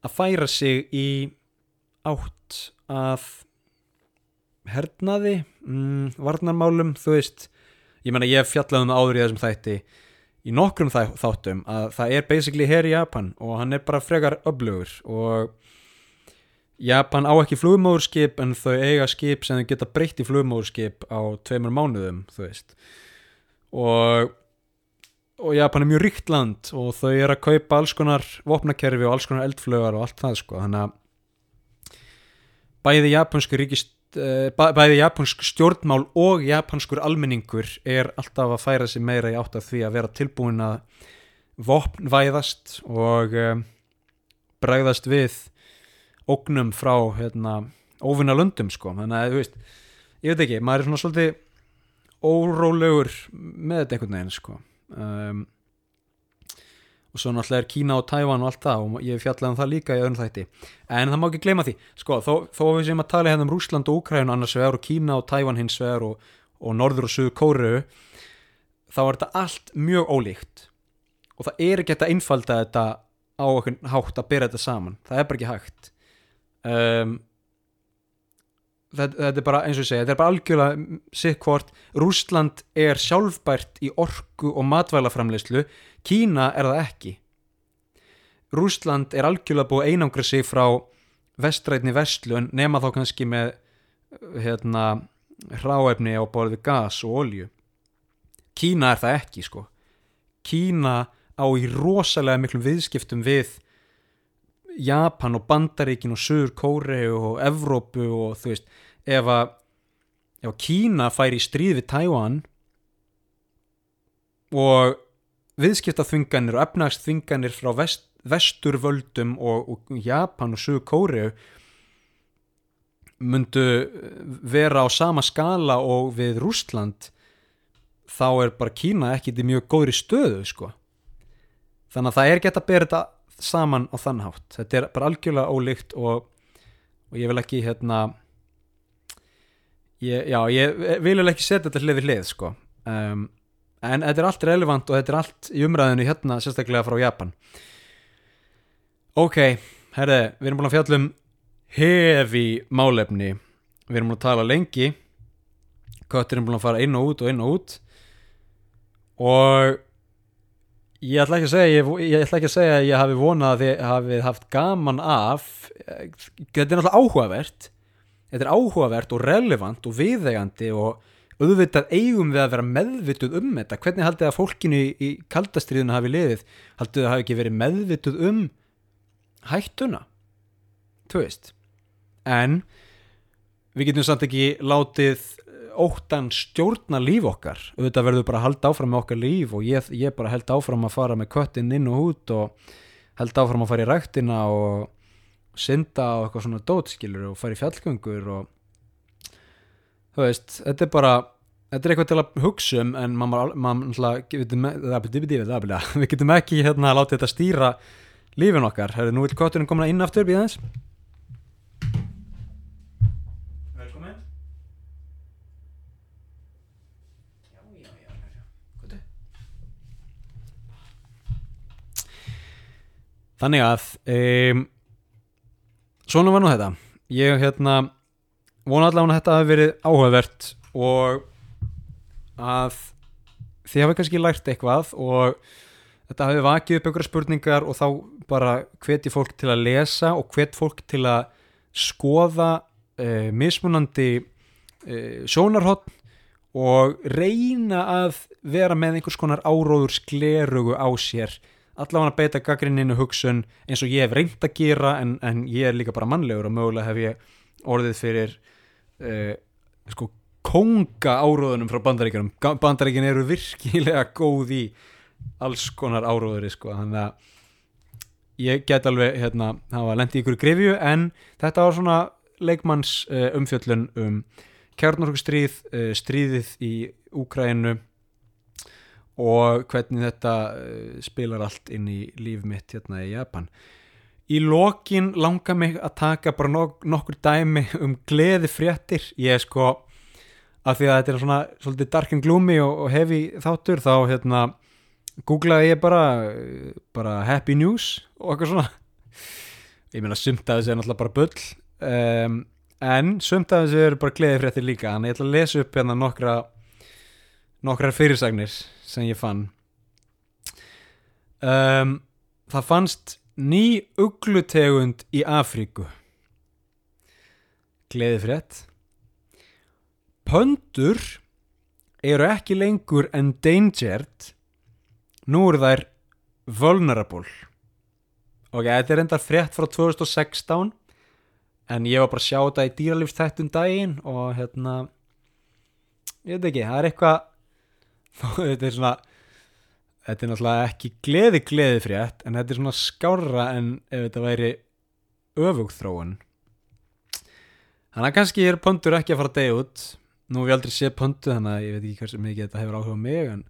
að færa sig í átt að hernaði mm, varnarmálum, þú veist ég menna ég hef fjallað um áður í þessum þætti í nokkrum þæ þáttum að það er basically her í Japan og hann er bara frekar öflugur og Japan á ekki flugmóðurskip en þau eiga skip sem þau geta breytt í flugmóðurskip á tveimur mánuðum, þú veist. Og og Japan er mjög ríkt land og þau er að kaupa alls konar vopnakerfi og alls konar eldflögar og allt það sko. Þannig að bæði japansk ríkist bæði japansk stjórnmál og japanskur almenningur er alltaf að færa sig meira í átt af því að vera tilbúin að vopnvæðast og um, bregðast við ógnum frá hérna, óvinna löndum sko. Þannig að þú veist, ég veit ekki maður er svona svolítið órólegur með þetta einhvern veginn sko. Um, og svo náttúrulega er Kína og Tævan og allt það og ég fjallaði um það líka í öðrum þætti. En það má ekki gleyma því, sko, þó, þó við sem að tala hérna um Rúsland og Úkræn annars vegar og Kína og Tævan hins vegar og, og Norður og Suður Kóru þá er þetta allt mjög ólíkt. Og það er ekki hægt að einfalda þetta á okkur hátt að byrja þetta saman. Það er bara ekki hægt. Um, þetta, er bara eins og ég segja, þetta er bara algjörlega sitt hvort, Rúsland er sjálfbært í orku og matvælaframleyslu Kína er það ekki. Rúsland er algjörlega búið einangra sig frá vestrætni vestlu en nema þá kannski með hérna hráefni á borði gas og olju Kína er það ekki sko. Kína á í rosalega miklum viðskiptum við Japan og Bandaríkin og Sur Kóre og Evrópu og þú veist ef að, ef að Kína fær í stríð við Tæwan og viðskiptaþvinganir og efnagsþvinganir frá vest, vesturvöldum og, og Japan og Sur Kóre myndu vera á sama skala og við Rústland þá er bara Kína ekkit í mjög góðri stöðu sko. Þannig að það er gett að bera þetta saman á þann hátt. Þetta er bara algjörlega ólíkt og, og ég vil ekki hérna ég, já, ég vil ekki setja þetta hlið við hlið sko. Um, en þetta er allt relevant og þetta er allt í umræðinu hérna sérstaklega frá Japan. Ok, herri, við erum búin að fjalla um hefi málefni. Við erum búin að tala lengi. Köttir erum búin að fara inn og út og inn og út. Og ég ætla ekki að segja ég, ég ætla ekki að segja að ég hafi vonað að þið hafið haft gaman af þetta er náttúrulega áhugavert þetta er áhugavert og relevant og viðegandi og auðvitað eigum við að vera meðvituð um þetta. Hvernig haldið að fólkinu í, í kaldastriðinu hafi liðið, haldið að hafi ekki verið meðvituð um hættuna? Þú veist. En við getum samt ekki látið óttan stjórna líf okkar. Auðvitað verður bara að halda áfram með okkar líf og ég, ég bara held áfram að fara með köttin inn og út og held áfram að fara í ræktina og synda og eitthvað svona dótskilur og fara í fjallgöngur og þú veist, þetta er bara þetta er eitthvað til að hugsa um en maður, maður, við getum ekki hérna að láta þetta stýra lífin okkar, Heru, nú vil kötturinn koma inn aftur við þess Þannig að um, svona var nú þetta. Ég hérna vona allavega að þetta hafi verið áhugavert og að þið hafi kannski lært eitthvað og þetta hafi vakið upp einhverja spurningar og þá bara hveti fólk til að lesa og hvet fólk til að skoða uh, mismunandi uh, sjónarhótt og reyna að vera með einhvers konar áróður sklerugu á sér allavega beita gaggrinninu hugsun eins og ég hef reynd að gera en, en ég er líka bara mannlegur og mögulega hef ég orðið fyrir uh, sko konga áróðunum frá bandaríkjunum. Bandaríkjun eru virkilega góð í alls konar áróðuri sko þannig að ég get alveg hérna hafa lendið ykkur grifju en þetta var svona leikmanns uh, umfjöllun um kjarnorkustríð, uh, stríðið í Úkrænu og hvernig þetta eh, spilar allt inn í líf mitt hérna í Japan. Í lokin langar mig að taka bara nok nokkur dæmi um gleði fréttir ég er sko af því að þetta er svona svolítið dark and gloomy og, og heavy þáttur þá hérna googlaði ég bara bara happy news og eitthvað svona. Ég meina sumt af þessu er náttúrulega bara bull um, en sumt af þessu eru bara gleði fréttir líka þannig ég ætla að lesa upp hérna nokkra nokkrar fyrirsagnir sem ég fann. Um, það fannst ný uglutegund í Afríku. Gleði frétt pöndur eru ekki lengur endangered nú eru þær vulnerable. Ok, þetta er enda frétt frá 2016 en ég var bara að sjá þetta í dýralífstættum daginn og hérna ég veit ekki, það er eitthvað þetta er svona þetta er náttúrulega ekki gleði gleði frétt en þetta er svona skárra en ef þetta væri öfugþróun þannig að kannski er pöndur ekki að fara degja út. Nú ég aldrei séð pöndu þannig að ég veit ekki hversu mikið þetta hefur áhuga mig en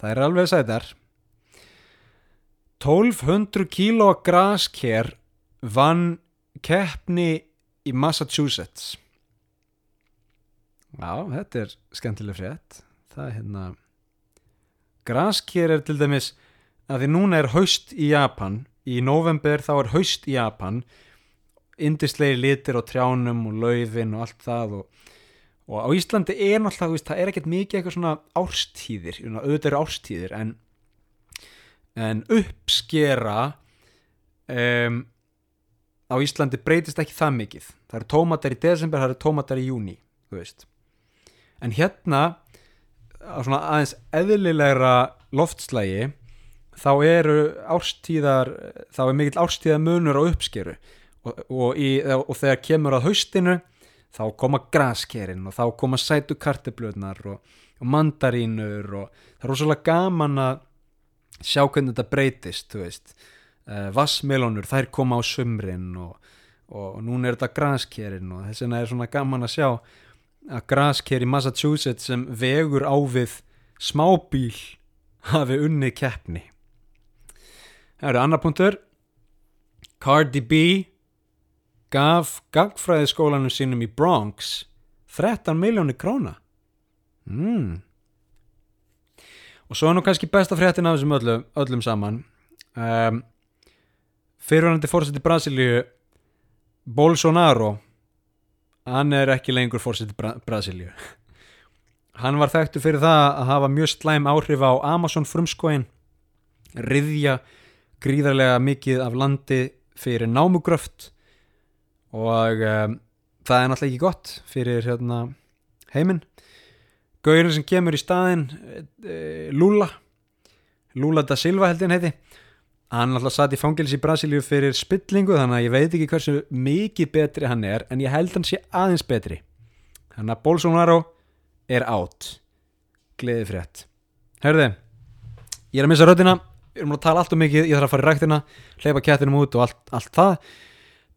það er alveg sætar. 1200 kíló grasker vann keppni í Massachusetts. Já, þetta er skemmtileg frétt það er hérna grasker er til dæmis að því núna er haust í Japan í november þá er haust í Japan indislegi litir á trjánum og laufin og allt það og, og á Íslandi er náttúrulega, það er ekkert mikið eitthvað svona árstíðir, auðvitað eru árstíðir en, en uppskera um, á Íslandi breytist ekki það mikið. Það eru tómatar í desember, það eru tómatar í júni en hérna svona aðeins eðlilegra loftslægi þá eru árstíðar þá er mikill árstíða munur á uppskeru. Og, og, í, og þegar kemur að haustinu þá koma graskerinn og þá koma sætu karteblöðnar og, og mandarínur og það er rosalega gaman að sjá hvernig þetta breytist þú veist. Uh, vassmelónur, þær koma á sumrin og núna er þetta graskerinn og þess vegna er svona gaman að sjá að grasker í Massachusetts sem vegur á við smábíl hafi unnið keppni. Það eru annar punktur. Cardi B gaf gagfræðiskólanum sínum í Bronx 13 miljónir króna. Mm. og svo er nú kannski besta fréttin af þessum öllum, öllum saman. Um, fyrirvænandi fórseti Brasilíu Bolsonaro hann er ekki lengur fórseti Bra Brasilíu. Hann var þekktu fyrir það að hafa mjög slæm áhrif á Amazon frumskóin riðja gríðarlega mikið af landi fyrir námugröft og um, það er náttúrulega ekki gott fyrir hérna, heiminn. Gaurin sem kemur í staðin e, Lula. Lula da Silva held ég hann heiti hann alltaf satt í fangils í Brasilíu fyrir spillingu þannig að ég veit ekki hversu mikið betri hann er en ég held hann sé aðeins betri. Þannig að Bolsonaro er átt gleði frétt. Hörði, ég er að missa röddina. Við erum að tala allt um mikið, ég þarf að fara í ræktina hleypa kættinum út og allt, allt það.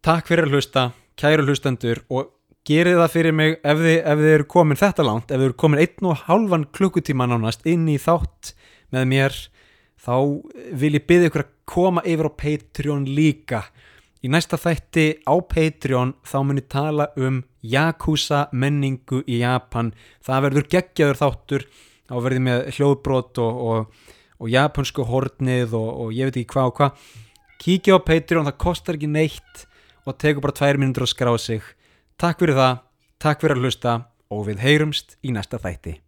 Takk fyrir að hlusta, kæru hlustendur og gerið það fyrir mig ef þið, ef þið eru komin þetta langt ef þið eru komin einn og halvan klukkutíma nánast inn í þátt með mér þá vil ég byggja ykkur að koma yfir á Patreon líka. Í næsta þætti á Patreon þá mun ég tala um Yakuza menningu í Japan. Það verður geggjaður þáttur. Þá verður ég með hljóðbrot og, og og japansku hornið og, og ég veit ekki hvað og hvað. Kíkja á Patreon, það kostar ekki neitt og tegur bara tvær minnundur að skrá sig. Takk fyrir það, takk fyrir að hlusta og við heyrumst í næsta þætti